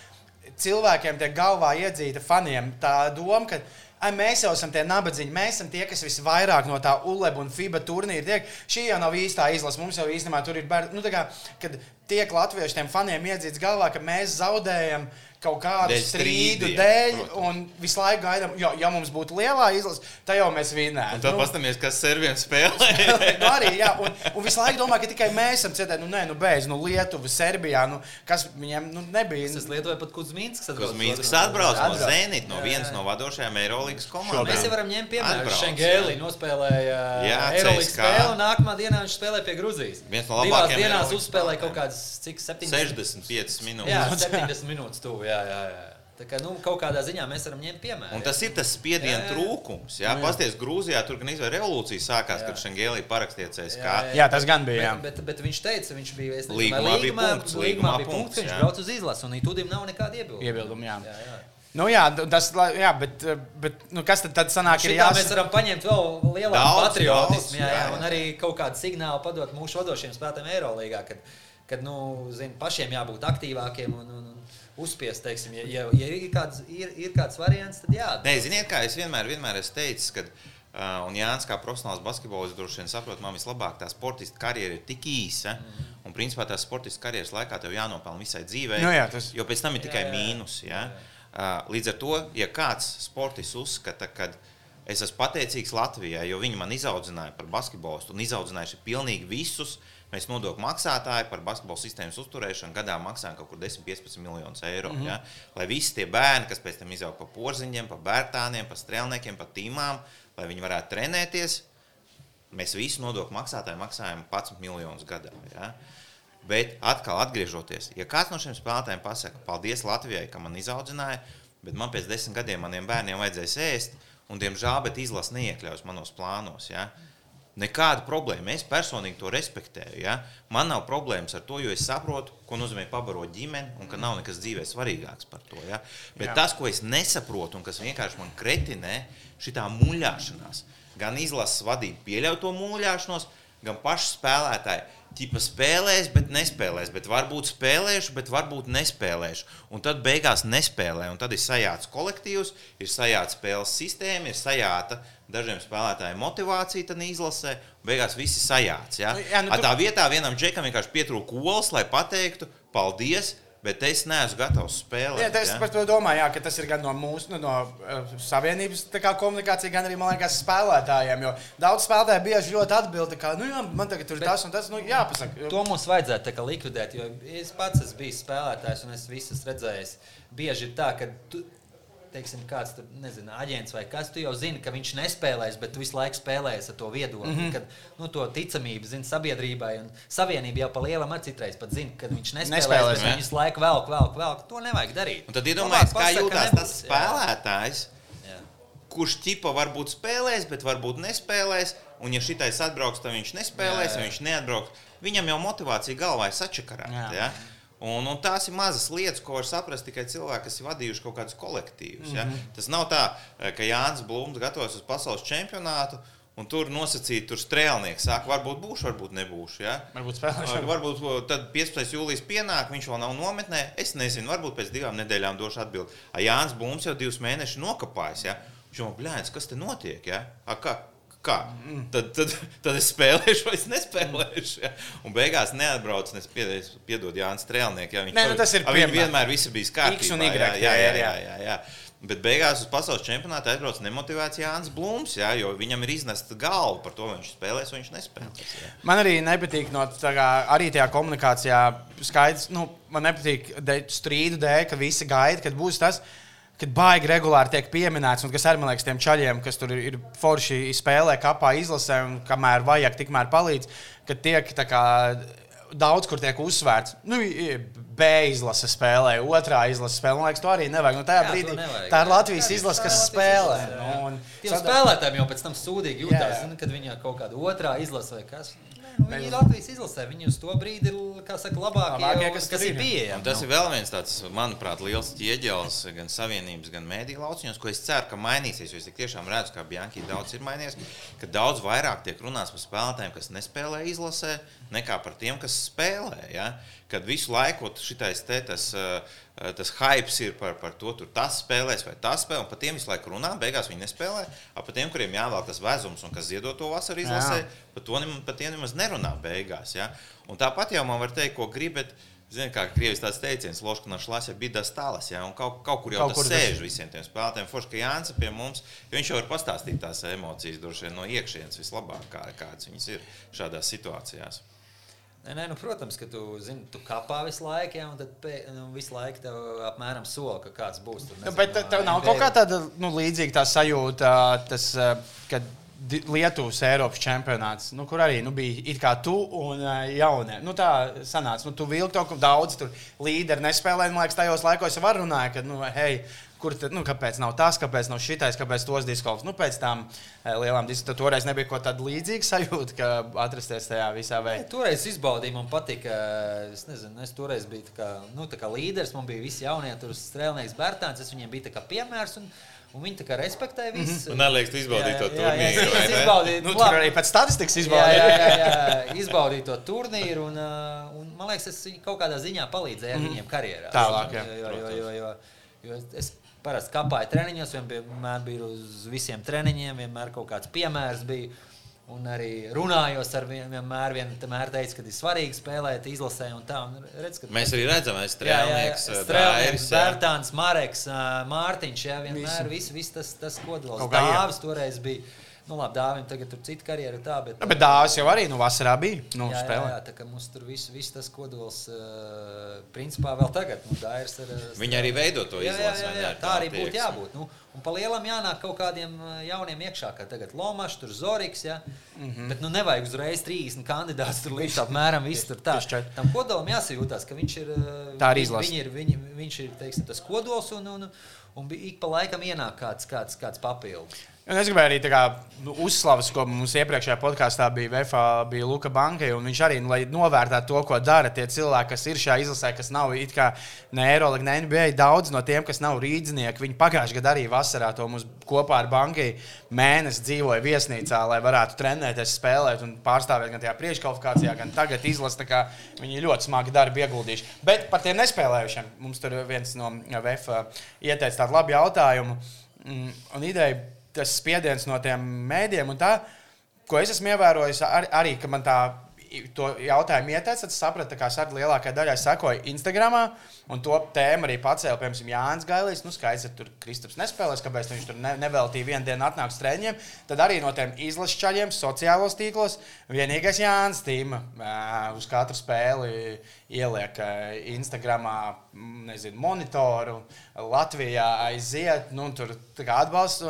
cilvēkiem tiek galvā iedzīta faniem tā doma, ka Ai, mēs jau esam tie nabadzīgi, mēs esam tie, kas visvairāk no tā ULEB un FIBA turnīra tiek. Šī jau nav īstā izlase. Mums jau īstenībā tur ir bērni. Nu, kā, kad tiek latviešu faniem iedzīts galvā, ka mēs zaudējam uh, kaut kādu dēļ strīdu dēļ, protams. un visu laiku gaidām, jo, ja mums būtu lielā izlase, tad jau mēs vinētu.
Tad nu, paskatāmies, kas serviem spēlē.
nu, arī, jā, un, un visu laiku domā, ka tikai mēs esam cietēji, nu, nē, nu, beidz, nu, Lietuva, Serbijā, nu, kas viņiem, nu, nebija.
Es Lietuvoju pat Kuzmīnskas
atbrauc. Kuzmīnskas atbrauc no Zenit, no vienas no vadošajām Eirolandes komandām.
Mēs jau varam ņemt piemēru. Šengēlī nospēlēja Eirolandes spēli, un nākamā dienā viņš spēlē pie Gruzijas.
Viens no labākajiem.
Divās dienās uzspēlēja kaut kādas, cik 70?
65 minūtes.
Jā, 70 minūtes tuvu, jā, jā, jā. Tā kā, nu, kaut kādā ziņā mēs varam ņemt piemēru.
Un tas ir tas spiediena trūkums. Jā, jā. pasties, Grūzijā tur gan izvēle revolūcija sākās, jā. kad Šengēlī parakstīja CSK. Jā,
jā. jā, tas gan bija.
Bet, bet, bet viņš teica, viņš bija
līgumā, līgumā, bija punkts, līgumā,
līgumā bija punkts, viņš brauc uz izlasi, un Itūdim nav nekāda iebilduma.
Iebildumi, jā. jā, jā. Nu, jā, tas, jā, bet, bet nu, kas tad, tad sanāk?
Ir jās... Mēs varam paņemt vēl lielāku patriotismu, jā, jā, un arī kaut kādu signālu padot mūsu vadošiem spēlētājiem Eirolandā, kad, kad nu, zin, pašiem jābūt aktīvākiem un, un, un uzspiest, teiksim, ja, ja, ja ir, kāds, ir, ir kāds variants, tad jā.
Nē, ziniet, kā es vienmēr, vienmēr esmu teicis, ka, uh, un Jānis kā profesionāls basketbolists droši vien saprot, man vislabāk tā sportista karjera ir tik īsa, mm -hmm. un principā tās sportista karjeras laikā tev jānopelna visai dzīvei,
no, nu jā, tas...
jo pēc tam ir tikai jā, jā. mīnus. Jā? Jā, jā. Uh, līdz ar to, ja kāds sportists uzskata, ka es esmu pateicīgs Latvijai, jo viņi man izaudzināja par basketbolistu un izaudzinājuši pilnīgi visus, uh, Mēs nodokļu maksātāji par basketbola sistēmas uzturēšanu gadā maksājam kaut kur 10-15 miljonus eiro. Mm -hmm. ja? Lai visi tie bērni, kas pēc tam izaug pa porziņiem, pa bērtāniem, pa strēlniekiem, pa tīmām, lai viņi varētu trenēties, mēs visi nodokļu maksātāji maksājam 11 miljonus gadā. Ja? Bet atkal atgriežoties, ja kāds no šiem spēlētājiem pasakā, paldies Latvijai, ka man izaudzināja, bet man pēc desmit gadiem maniem bērniem vajadzēs ēst, un diemžēl, bet izlase neiekļaus manos plānos. Ja? Nekāda problēma. Es personīgi to respektēju. Ja? Man nav problēmas ar to, jo es saprotu, ko nozīmē pabarot ģimeni un ka nav nekas dzīvē svarīgāks par to. Ja? Bet Jā. tas, ko es nesaprotu un kas vienkārši man kretinē, šī muļāšanās. Gan izlases vadība pieļauj to muļāšanos, gan paši spēlētāji ķipa spēlēs, bet nespēlēs. Bet varbūt spēlēšu, bet varbūt nespēlēšu. Un tad beigās nespēlē. Un tad ir sajāts kolektīvs, ir sajāta spēles sistēma, ir sajāta dažiem spēlētājiem motivācija tad izlasē. Beigās viss ir sajāts. Ja? Jā, nu. Tā vietā vienam džekam vienkārši pietrūka olas, lai pateiktu paldies Bet es neesmu gatavs spēlēt.
Jā, es ja? par to domāju, jā, ka tas ir gan no mūsu, nu, no uh, savienības komunikācijas, gan arī liekas, spēlētājiem. Jo daudz spēlētāju bieži ļoti atbild, ka, nu, jā, man tagad tur ir tas un tas, nu, jāpasaka.
To mums vajadzētu likvidēt, jo es pats esmu bijis spēlētājs un es visus redzējis. Bieži ir tā, ka tu, teiksim, kāds tur, nezinu, aģents vai kas, tu jau zini, ka viņš nespēlēs, bet tu visu laiku spēlēsi ar to viedokli, mm -hmm. kad nu, to ticamību zini sabiedrībai. Un savienība jau pa lielam ar citreiz pat zina, ka viņš nespēlēs, nespēlēs bet viņš laiku velk, velk, velk. To nevajag darīt.
Un tad iedomājieties, kā jūtas tas spēlētājs. Jā. Kurš ķipa varbūt spēlēs, bet varbūt nespēlēs. Un, ja šitais atbrauks, tad viņš nespēlēs, jā, jā. viņš neatbrauks. Viņam jau motivācija galvā ir sačakarēta. Ja? Un, un tās ir mazas lietas, ko var saprast tikai cilvēki, kas ir vadījuši kaut kādus kolektīvus. Ja? Mm -hmm. Tas nav tā, eh, ka Jānis Blūms gatavojas uz pasaules čempionātu. Un tur nosacīt, tur strēlnieks saka, varbūt būšu, varbūt nebūšu. Ja?
Varbūt spēlēšu.
Varbūt tad 15. jūlijas pienāk, viņš vēl nav nometnē. Es nezinu, varbūt pēc divām nedēļām došu atbildi. Jānis Blūms jau divus mēnešus nokāpājis. Ja? Viņš jau blēņas, kas te notiek? Ja? A, kā, kā? Mm. Tad, tad, tad es spēlēšu, vai es nespēlēšu. Ja? Un beigās neatbraucu, es piedodu piedod Jānis Strēlnieks. Ja? Viņš
Nē, nu, tas ir
viņam vienmēr viss bijis kārtībā.
Y.
Jā, jā, jā. jā, jā, jā. Bet beigās uz pasaules čempionāta aizbrauc nemotivēts Jānis Blūms, jā, jo viņam ir iznesta galva par to, vai viņš spēlēs vai viņš nespēlēs. Jā.
Man arī nepatīk no tā, kā, arī tajā komunikācijā skaidrs, nu, man nepatīk strīdu dēļ, ka visi gaida, kad būs tas kad baigi regulāri tiek pieminēts, un kas arī man liekas, tiem čaļiem, kas tur ir forši spēlē, kapā izlasē, un kamēr vajag, tikmēr palīdz, ka tiek kā, daudz kur tiek uzsvērts. Nu, B izlase spēlē, otrā izlase spēlē. Man liekas, to arī nevajag. Nu, tajā
Jā,
brīdī
nevajag.
tā ir Latvijas
jā,
izlase, kas spēlē.
izlase.
Nu, un
Tiem
sada-
spēlētājiem jau pēc tam sūdīgi zini, kad viņi kaut kāda otrā izlase vai kas. Nu, viņi ir Latvijas izlasē, viņi uz to brīdi ir, kā saka, labākie,
Labākie, kas
kas ir pieejami.
Un tas
nu.
ir vēl viens tāds, manuprāt, liels ķieģelis gan savienības, gan mēdīņu lauciņos, ko es ceru, ka mainīsies. Jo es tik tiešām redzu, ka Banka daudz ir mainījies, ka daudz vairāk tiek runāts par spēlētājiem, kas nespēlē izlasē, nekā par tiem, kas spēlē. Ja? Kad visu laiku šitais te, tas, uh, tas hypes ir par, par to, tur tas spēlēs vai tas spēlē, un par tiem visu laiku runā, beigās viņi nespēlē. Par tiem, kuriem jāvēl tas vezums un kas ziedo to vasaru izlasē, par, to, par tiem nemaz nerunā beigās. Ja? Un tāpat jau man var teikt, ko gribat. Ziniet, kā krievis tāds teiciens, Loška no šlāsa bija tas tālāk, ja? un kaut, kaut kur jau
Kaut
tas
tas-
sēž visiem tiem spēlētājiem. Forši, ka Jānis pie mums, viņš jau var pastāstīt tās emocijas, droši vien no iekšienes vislabāk, kā, kādas viņas ir šādās situācijās.
Nē, nē, nu, protams, ka tu, zini, tu kapā visu laiku, ja, un tad pē, nu, visu laiku tev apmēram sola, ka kāds būs. Tur,
Nu, bet te- tev nav kaut kā tāda nu, līdzīga tā sajūta, tas, eh, kad Lietuvas Eiropas čempionāts, nu, kur arī nu, bija it kā tu un uh, jaunie. Nu, tā sanāca, nu, tu vilki to, ka daudz tur līderi nespēlēja. Man liekas, tajos laikos jau var runāt, ka, nu, hei, kur tad, nu, kāpēc nav tas, kāpēc nav šitais, kāpēc tos diskovs. Nu, pēc tam eh, lielām diskusijām toreiz nebija kaut kāda līdzīga sajūta, ka atrasties tajā visā veidā.
Toreiz izbaudīju, man patika. Es nezinu, es toreiz biju tā kā, nu, tā kā līderis. Man bija visi jaunie, tur strēlnieks Bērtāns. Es viņiem biju tā kā piemērs. Un, un viņi tā kā respektēja visu.
Un neliekas, tu izbaudīji to
Jā, jā, jā,
turnīru, ne?
izbaudīju,
Nu,
nu,
tur arī pēc statistikas
Jā,
izbaudīja.
jā, jā, jā. izbaudīju to turnīru, un, uh, un man liekas, es kaut kādā ziņā palīdzēju mm. viņiem karjerā.
Tālāk, jā.
jo, jo, jo, jo, jo es parasti kāpāju treniņos, vienmēr biju uz visiem treniņiem, vienmēr kaut kāds piemērs bija. Un arī runājos ar viņu, vienmēr, vienmēr teicu, ka ir svarīgi spēlēt, izlasē un tā. Un redz, ka
Mēs arī redzam, ka strēlnieks,
Strēlnieks. Bērtāns, Mareks, Mārtiņš. Jā, vienmēr viss vis tas, tas kodols. Dāvis toreiz bija. Nu, labi, Dāvim tagad tur cita karjera tā, bet...
Nu, bet dāvāts jau arī nu, vasarā bija. Nu,
jā, jā,
spēlē.
jā, tā kā mums tur viss vis tas kodols, uh, principā vēl tagad, nu, ir... ā,
Viņi arī veido to
Jā, jā,
izlasi,
jā,
vai ne,
jā,
ar
tā arī būtu jābūt. Nu, un pa lielam jānāk kaut kādiem jauniem iekšā, kā tagad Lomačs, tur Zoriks. Ja? Mm -hmm. Bet nu nevajag uzreiz 30 kandidātus tur līdz apmēram viss tur tā. Tam kodolam jāsajūtās, ka viņš ir.
Tā ir
viņi-
izlase.
Viņi ir, viņi, viņš ir teiksim, tas kodols un, un, un bi- ik pa laikam ienāk kāds, kāds, kāds papildus.
Un es gribēju arī kā, nu, uzslavas, ko mums iepriekšējā podkāstā bija VFA, bija Luka Bankai. Viņš arī, nu, lai novērtētu to, ko dara tie cilvēki, kas ir šajā izlasē, kas nav it kā ne Eirolandā, ne NBA. Daudz no tiem, kas nav rīznieki, viņi pagājušajā gadā arī vasarā to mums kopā ar Bankai mēnesi dzīvoja viesnīcā, lai varētu trenēties, spēlēt un pārstāvēt gan tajā priekškvalifikācijā, gan tagad kā Viņi ļoti smagi darbu ieguldījuši. Bet par tiem nespēlējušiem mums tur viens no VFA ieteica tādu labu jautājumu. Mm, Un ideja tas spiediens no tiem mēdiem un tā, ko es esmu ievērojis, ar, arī, ka man tā to jautājumu ieteica, tad es sapratu, ka arī lielākajai daļai sekoju Instagram. Un to tēmu arī pacēla, piemēram, Jānis Gailīs. Nu, skaidrs, ka tur Kristaps nespēlēs, kāpēc viņš tur ne, neveltīja vienu dienu atnākt uz treniņiem. Tad arī no tiem izlases čaļiem, sociālos tīklos, vienīgais Jānis Tīma uz katru spēli ieliek Instagramā nezinu, monitoru. Latvijā aiziet, nu, tur atbalsts.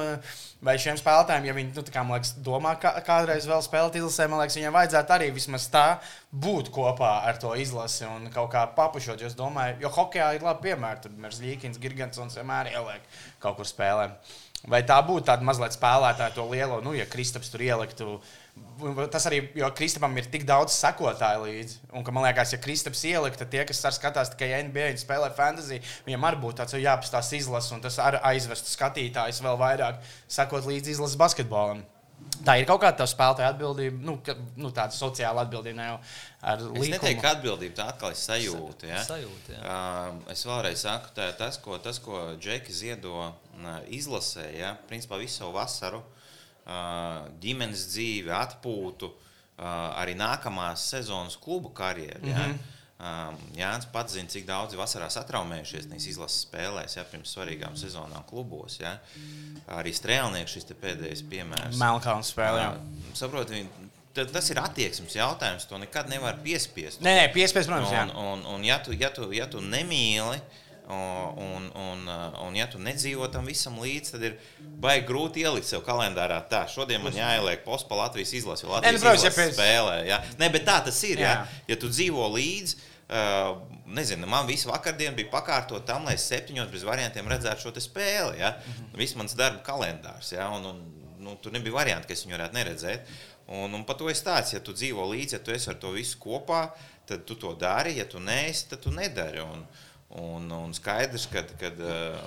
Vai šiem spēlētājiem, ja viņi nu, tā kā, man liekas, domā, ka kādreiz vēl spēlēt izlasē, man liekas, viņiem vajadzētu arī vismaz tā būt kopā ar to izlasi un kaut kā papušot. Es domāju, jo hokeja ir labi piemēri. Tur mēs Līkins, Gigantsons vienmēr ieliek kaut kur spēlē. Vai tā būtu tāda mazliet spēlētāja to lielo, nu, ja Kristaps tur ieliktu. Tas arī, jo Kristapam ir tik daudz sekotāju līdzi. Un, ka, man liekas, ja Kristaps ielikt, tad tie, kas skatās tikai NBA un spēlē fantasy, viņiem arī būtu tāds jāpastāsta izlases, un tas arī aizvestu skatītājus vēl vairāk sekot līdzi izlases basketbolam. Tā ir kaut kāda tā spēlētāja atbildība, nu, ka, nu tāda sociāla atbildība, ne jau ar
Es
līkumu.
neteiktu, ka atbildība tā atkal ir sajūta. Ja?
Sajūta, jā.
Um, es vēlreiz saku, tā, tas, ko, tas, ko Džeki ziedo uh, izlasē, ja? principā visu savu vasaru, uh, ģimenes dzīvi, atpūtu, uh, arī nākamās sezonas klubu karjeru. Ja?
Mhm.
Um, Jānis pats zina, cik daudz vasarā satraumējušies nevis izlases spēlēs, ja, pirms svarīgām sezonām klubos. Ja. Arī strēlnieks šis pēdējais piemērs.
Melnkalns spēlē.
viņi- ta- tas ir attieksmes jautājums. To nekad nevar piespiest.
Nē, nē, piespiest, protams, jā.
Un, un, un ja, tu, ja, tu, ja tu nemīli, o, un, un, un ja tu nedzīvo tam visam līdzi, tad ir baigi grūti ielikt sev kalendārā. Tā, šodien man jāieliek pospa Latvijas izlase, jo Latvijas
nu, ja
izlase
pēc-
spēlē. Ja? Nē, bet tā tas ir. Ja,
Jā.
ja tu dzīvo līdzi, Uh, nezinu, man visu vakardienu bija pakārtot tam, lai es septiņos bez variantiem redzētu šo spēli. Ja? Mm -hmm. Viss mans darba kalendārs. Ja? Un, un, nu, tur nebija varianti, ka es viņu varētu neredzēt. Un, un par to es tāds, ja tu dzīvo līdzi, ja tu esi ar to visu kopā, tad tu to dari. Ja tu neesi, tad tu nedari. Un, un, un skaidrs, ka uh,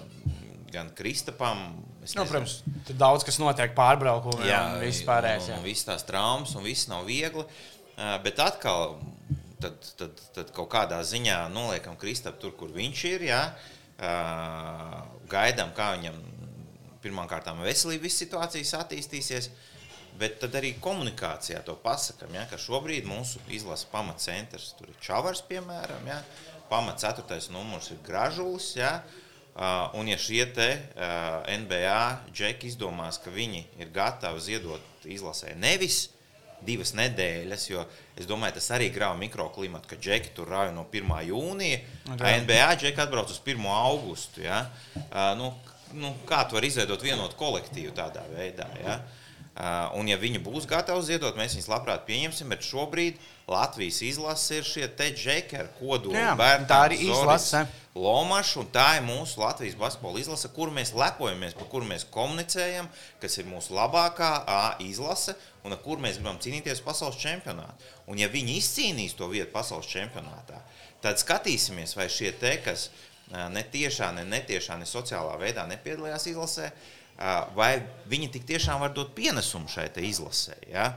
gan Kristapam.
Nu, protams, tur daudz kas notiek pārbraukumā,
jā,
un vispārējais.
Viss tās traumas, un viss nav viegli. Uh, bet atkal tad, tad, tad kaut kādā ziņā noliekam Kristapu tur, kur viņš ir. Ja? Uh, gaidām, kā viņam pirmkārt veselības situācijas attīstīsies. Bet tad arī komunikācijā to pasakām, ja, ka šobrīd mūsu izlases pamatcentrs tur ir Čavars, piemēram, ja, pamat ceturtais numurs ir Gražulis. Ja, un ja šie te NBA džeki izdomās, ka viņi ir gatavi ziedot izlasē nevis divas nedēļas, jo es domāju, tas arī grauj mikroklimatu, ka džeki tur rauj no 1. jūnija, a NBA džeki atbrauc uz 1. augustu. Ja? Nu, nu, kā tu vari izveidot vienotu kolektīvu tādā veidā? Ja? Un, ja viņi būs gatavi ziedot, mēs viņus labprāt pieņemsim. Bet šobrīd Latvijas izlase ir šie te džeki ar kodolu.
Bērnu, tā arī izlase.
Lomaša, un tā ir mūsu Latvijas basketbola izlase, kuru mēs lepojamies, par kuru mēs komunicējam, kas ir mūsu labākā A izlase un ar kuru mēs gribam cīnīties pasaules čempionātā. Un, ja viņi izcīnīs to vietu pasaules čempionātā, tad skatīsimies, vai šie te, kas ne tiešā, ne netiešā, ne sociālā veidā nepiedalījās izlasē, vai viņi tik tiešām var dot pienesumu šai izlasē. Ja?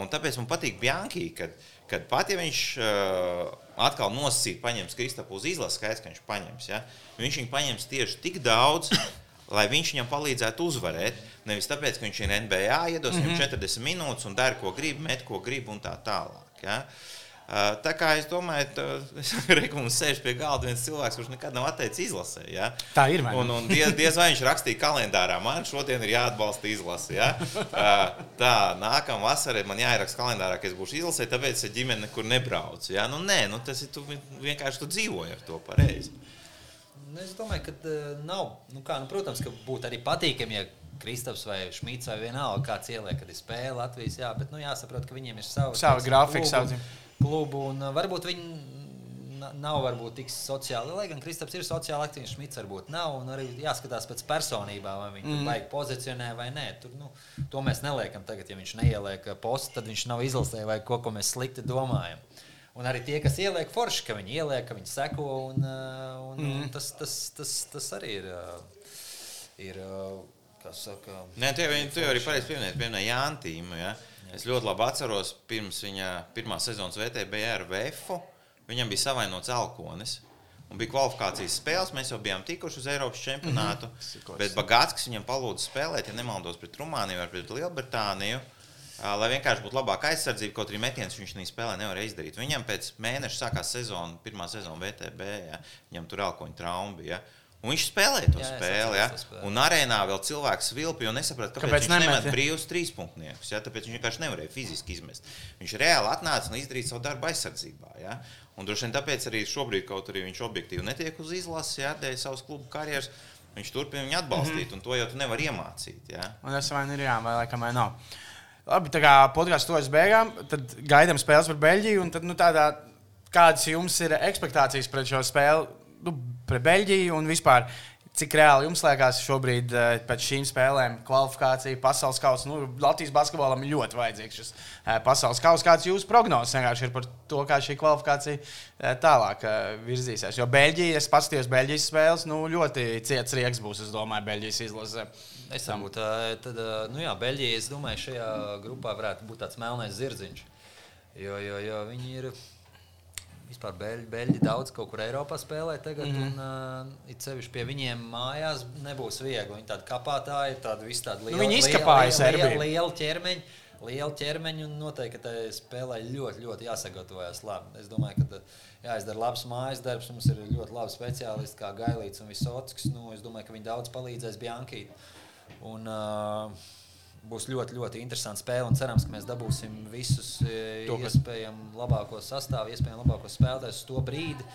Un tāpēc man patīk Bjanki, kad, kad pat ja viņš atkal nosacīt, paņems Kristapu uz izlases, skaidrs, ka viņš paņems. Ja? Viņš viņu paņems tieši tik daudz, lai viņš viņam palīdzētu uzvarēt. Nevis tāpēc, ka viņš ir NBA, iedos mm -hmm. viņam 40 mhm. minūtes un dara, ko grib, met, ko grib un tā tālāk. Ja? Uh, tā kā es domāju, ka mums sēž pie galda viens cilvēks, kurš nekad nav atteicis izlasē. Ja?
Tā ir. Man.
Un, un diez, diez vai viņš rakstīja kalendārā, man šodien ir jāatbalsta izlase. Ja? Tā, nākamā vasarā man jāieraksta kalendārā, ka es būšu izlasē, tāpēc es ģimene nekur nebraucu. Ja? Nu, nē, nu, tas ir tu, vienkārši tu dzīvoji ar to pareizi.
Nu, es domāju, ka uh, nav. Nu, kā, nu, protams, ka būtu arī patīkami, ja Kristaps vai Šmits vai vienalga kāds ieliek, kad ir spēle Latvijas. Jā, bet nu, jāsaprot, ka viņiem ir savi,
savi grafiki,
savi klubu. Un, uh, varbūt viņi nav varbūt tik sociāli, lai gan Kristaps ir sociāli aktīvs, Šmits varbūt nav. Un arī jāskatās pēc personībām, vai viņi mm. vajag pozicionē vai nē. Tur, nu, to mēs neliekam tagad, ja viņš neieliek postu, tad viņš nav izlasē vai ko, ko mēs slikti domājam. Un arī tie, kas ieliek forši, ka viņi ieliek, ka viņi seko. Un, uh, un, mm. un tas, tas, tas, tas arī ir. Uh, ir saka,
Nē, tie, viņi, tu jau arī pareizi pieminēji, pieminēji Jantīmu. Ja? Jā. Es ļoti labi atceros, pirms viņa pirmā sezonas VTB ar VF. Viņam bija savainots alkonis. Un bija kvalifikācijas spēles, mēs jau bijām tikuši uz Eiropas čempionātu. Mm -hmm. Bet Bagāts viņam palūdza spēlēt, ja nemaldos, pret Rumāniju vai pret Lielbritāniju. Lai vienkārši būtu labāka aizsardzība, kaut arī metiens viņš viņa spēlē nevarēja izdarīt. Viņam pēc mēneša sākās sezona, pirmā sezona VTB, ja, viņam tur elkoņa trauma bija. Ja. Un viņš spēlēja to jā, spēli. Ja? Spēlē. Un arēnā vēl cilvēks vilpi, jo nesaprata, kāpēc, kāpēc viņš nemet brīvus trīspunktniekus. Ja? Tāpēc viņš vienkārši nevarēja fiziski izmest. Viņš reāli atnāca un izdarīja savu darbu aizsardzībā. Ja? Un droši vien tāpēc arī šobrīd, kaut arī viņš objektīvi netiek uz izlases, ja? dēļ savas klubu karjeras, viņš turpina viņu atbalstīt. Mm -hmm. Un to jau tu nevari iemācīt. Ja?
Un tas vai nu ir jā, vai laikam vai nav. Labi, tā kā podkāsts tuvojas beigām, tad gaidām spēles par Beļģiju. Tad, nu, tādā, kādas jums ir expectācijas pret šo spēli, nu, pret Beļģiju un vispār? Cik reāli jums liekas šobrīd eh, pēc šīm spēlēm kvalifikācija, pasaules kausa? Nu, Latvijas basketbolam ir ļoti vajadzīgs šis eh, pasaules kausa. Kāds jūsu prognozes vienkārši ir par to, kā šī kvalifikācija eh, tālāk virzīsies? Jo Beļģija, es paskatījos Beļģijas spēles, nu, ļoti ciets rieks būs, es domāju, Beļģijas izlase.
Es domāju, tad, nu jā, Beļģija, es domāju, šajā grupā varētu būt tāds melnais zirdziņš. Jo, jo, jo viņi ir vispār beļģi, beļģi daudz kaut kur Eiropā spēlē tagad. Mm -hmm. un, uh, it sevišķi pie viņiem mājās nebūs viegli. Viņi tādi kapātāji, tādi visi tādi lieli.
Nu, viņi izkapājas
lieli, lieli, lieli ķermeņi. Liela ķermeņa un noteikti tai spēlē ļoti, ļoti jāsagatavojas labi. Es domāju, ka jāizdara labs mājas darbs. Mums ir ļoti labi speciālisti, kā Gailīts un Visotsks. Nu, es domāju, ka viņi daudz palīdzēs Biankī. Un, uh, būs ļoti, ļoti interesanti spēle. Cerams, ka mēs dabūsim visus e, to, iespējami labākos sastāvus, iespējami labākos spēlētājus uz to brīdi.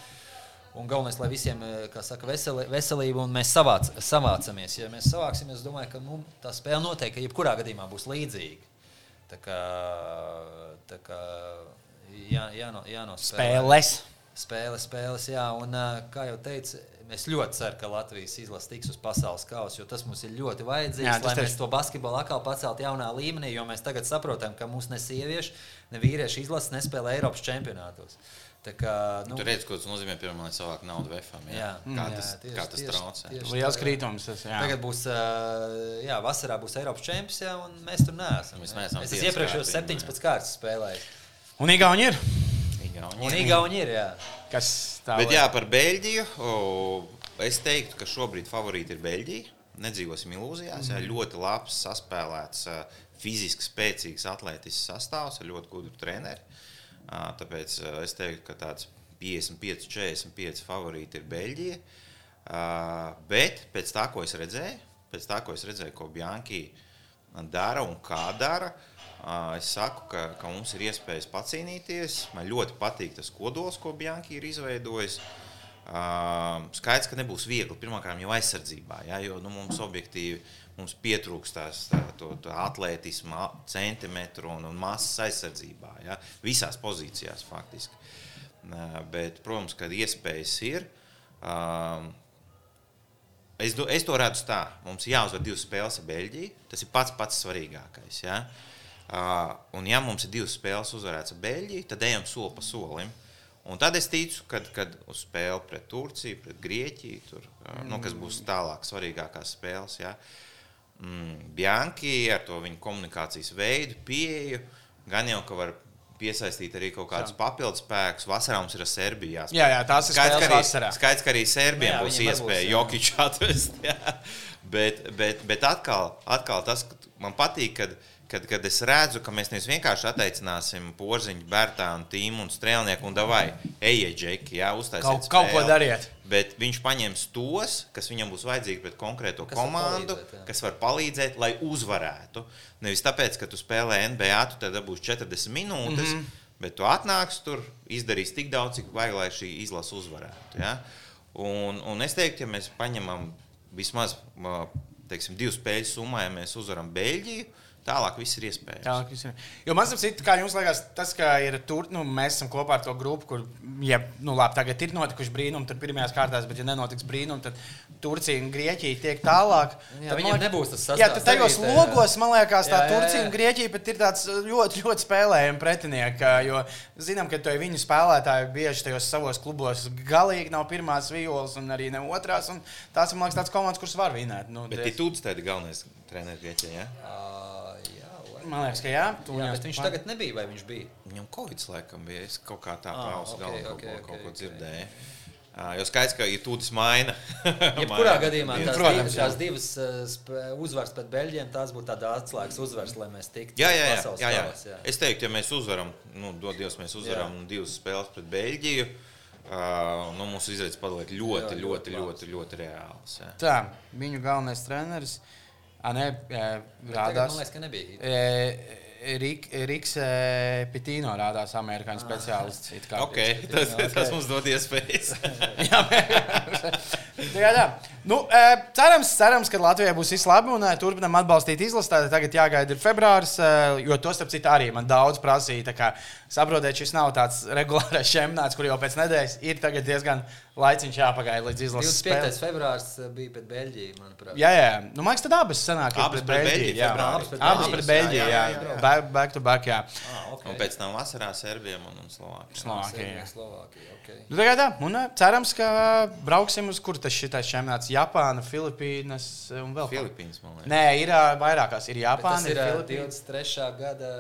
Un galvenais, lai visiem ir saka, veseli, veselība un mēs savāc, savācamies. Ja mēs savāksimies, es domāju, ka nu, tā spēle noteikti, jebkurā gadījumā būs līdzīga. Tā kā, tā kā jā, jāno, jānospēlē.
Spēles.
spēles, spēles. Jā, un, kā jau teicu, es ļoti ceru, ka Latvijas izlase tiks uz pasaules kausa, jo tas mums ir ļoti vajadzīgs, jā, lai mēs to basketbolu atkal paceltu jaunā līmenī, jo mēs tagad saprotam, ka mūsu ne sieviešu, ne vīriešu izlase nespēlē Eiropas čempionātos. Tā kā,
nu, Tur redz, ko tas nozīmē, piemēram, lai savāktu naudu VFM. Jā, jā. kā jā, tas, tieši, kā tas tieši, traucē.
Tieši Liels krītums. Tas,
jā. Tagad būs, jā, vasarā būs Eiropas čempions, jā, un mēs tur neesam. Mēs neesam es iepriekšējos 17 kārtas spēlējis.
Un Igauni ir?
Igauni un Igauni ir, jā.
Kas tā?
Bet jā, par Beļģiju. O, es teiktu, ka šobrīd favorīti ir Beļģija. Nedzīvosim ilūzijās. Mm. Jā, ļoti labs, saspēlēts, fiziski spēcīgs, atletisks sastāvs ar ļoti gudru treneru. Tāpēc es teiktu, ka tāds 55, 45 favorīti ir Beļģija. Bet pēc tā, ko es redzēju, pēc tā, ko es redzēju, ko Bjanki dara un kā dara, es saku, ka, ka mums ir iespējas pacīnīties. Man ļoti patīk tas kodols, ko Bjanki ir izveidojis. Skaidrs, ka nebūs viegli. Pirmkārt, jau aizsardzībā, ja, jo nu, mums objektīvi mums pietrūkst tās tā, to, to atletismu, centimetru un, un masas aizsardzībā. Ja? Visās pozīcijās faktiski. Bet, protams, kad iespējas ir, es, es to redzu tā, mums jāuzvar divas spēles ar Beļģiju. Tas ir pats pats svarīgākais. Ja? Uh, un, ja mums ir divas spēles uzvarētas ar Beļģiju, tad ejam soli pa solim. Un tad es ticu, ka kad uz spēli pret Turciju, pret Grieķiju, tur, uh, nu, kas būs tālāk svarīgākās spēles. Ja? Uh, mm, Bianchi ar to viņa komunikācijas veidu, pieeju. Gan jau, ka var piesaistīt arī kaut kādus papildus spēkus. Vasarā mums ir Serbija.
Jāspēj. Jā, jā, tās ir skaidrs, ka arī, vasarā.
skaidrs, ka arī Serbijam jā, būs iespēja Jokiču atvest. Jā. Bet, bet, bet atkal, atkal tas, man patīk, kad kad, kad es redzu, ka mēs nevis vienkārši atteicināsim porziņu, bērtānu, tīmu un strēlnieku un davai, ejiet, džeki, jā, uztaisiet.
Kaut, spēli, kaut ko dariet.
Bet viņš paņems tos, kas viņam būs vajadzīgi pret konkrēto kas komandu, var kas var palīdzēt, lai uzvarētu. Nevis tāpēc, ka tu spēlē NBA, tu tad būs 40 minūtes, mm -hmm. bet tu atnāks tur, izdarīs tik daudz, cik vajag, lai šī izlase uzvarētu. Ja? Un, un es teiktu, ja mēs paņemam vismaz teiksim, divu spēļu summā, ja mēs uzvaram Beļģiju, Tālāk viss ir iespējams.
Tālāk viss ir. Jo man liekas, kā jums liekas, tas, ka ir tur, nu, mēs esam kopā ar to grupu, kur, ja, nu, labi, tagad ir notikuši brīnumi, tad pirmajās kārtās, bet, ja nenotiks brīnumi, tad Turcija un Grieķija tiek tālāk.
Jā, tad, viņiem liekas, nebūs tas sastāvs.
Jā, tad tajos arī, logos, man liekas, tā jā, jā, jā. Turcija un Grieķija pat ir tāds ļoti, ļoti spēlējami pretinieki, jo zinām, ka to viņu spēlētāji bieži tajos savos klubos galīgi nav pirmās violas un arī ne otrās, un tās, man liekas, tāds komandas, kuras var vinēt. Nu,
bet Titūds tādi galvenais treneris Grieķijā, ja?
Man liekas, ka jā.
jā bet viņš tagad nebija, vai viņš bija?
Viņam Covid laikam bija. Es kaut kā tā pausu ah, okay, galvā okay, kaut, okay, kaut ko dzirdēju. Okay. Jo skaidrs, ka ir tūdes maina.
Jebkurā gadījumā tās, Protams, divas, tās divas uh, uzvaras pret Beļģiem, tās būtu tādas atslēgas uzvaras, lai mēs tiktu
jā, jā, jā, jā, jā. Tavas, jā. Es teiktu, ja mēs uzvaram, nu, dod Dievs, mēs uzvaram jā. divas spēles pret Beļģiju. Uh, nu, mums izredzes paliek ļoti, ļoti, ļoti, ļoti, ļoti, ļoti reāls. Jā.
Tā, viņu galvenais treneris. Uh, A, nē, rādās.
Man liekas, ka nebija.
Rik, Riks Pitīno rādās amerikāņu speciālists.
Okay, tas, okay. tas mums dod iespējas.
jā, jā, jā. Nu, cerams, cerams, ka Latvijai būs viss labi un turpinām atbalstīt izlasi. Tagad jāgaida ir februāris, jo to starp citu arī man daudz prasīja. Saprotiet, šis nav tāds regulārs čempionāts, kur jau pēc nedēļas ir diezgan laiciņš jāpagaida līdz izlases.
25. februāris bija pret Beļģiju, manuprāt.
Jā, jā. Nu, man liekas, tad abas sanāk.
Abas pret Beļģiju. Jā,
abas pret Beļģiju. Jā, jā, jā. Back, back to back. Jā.
Ah, okay. Un pēc tam vasarā Serbijam un Slovākijam.
Slovākija.
Slovākija okay.
nu, tagad, un cerams, ka brauksim uz kur tas šitais čempionāts. Japāna, Filipīnas un vēl.
Filipīnas, man liekas.
Nē, ir vairākās. Ir Japāna,
ir, ir 23. gada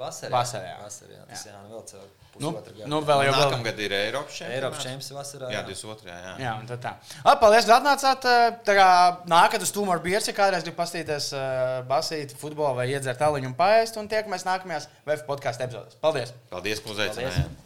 vasarā.
Vasarā, jā.
Vasarā, jā. Tas jā, nu vēl caur.
Nu, nu, vēl jau
nākamgad ir Eiropas
čempions. Eiropas čempions vasarā.
Jā, 22. Jā,
jā un tad tā. A, paldies, ka atnācāt. Tā kā nākat uz Tumor Biersi, kādreiz grib pastīties basīt futbolu vai iedzert aliņu un paēst. Un tiekamies nākamajās VF podkāstu epizodēs. Paldies!
Paldies, ka uzaicinājāt!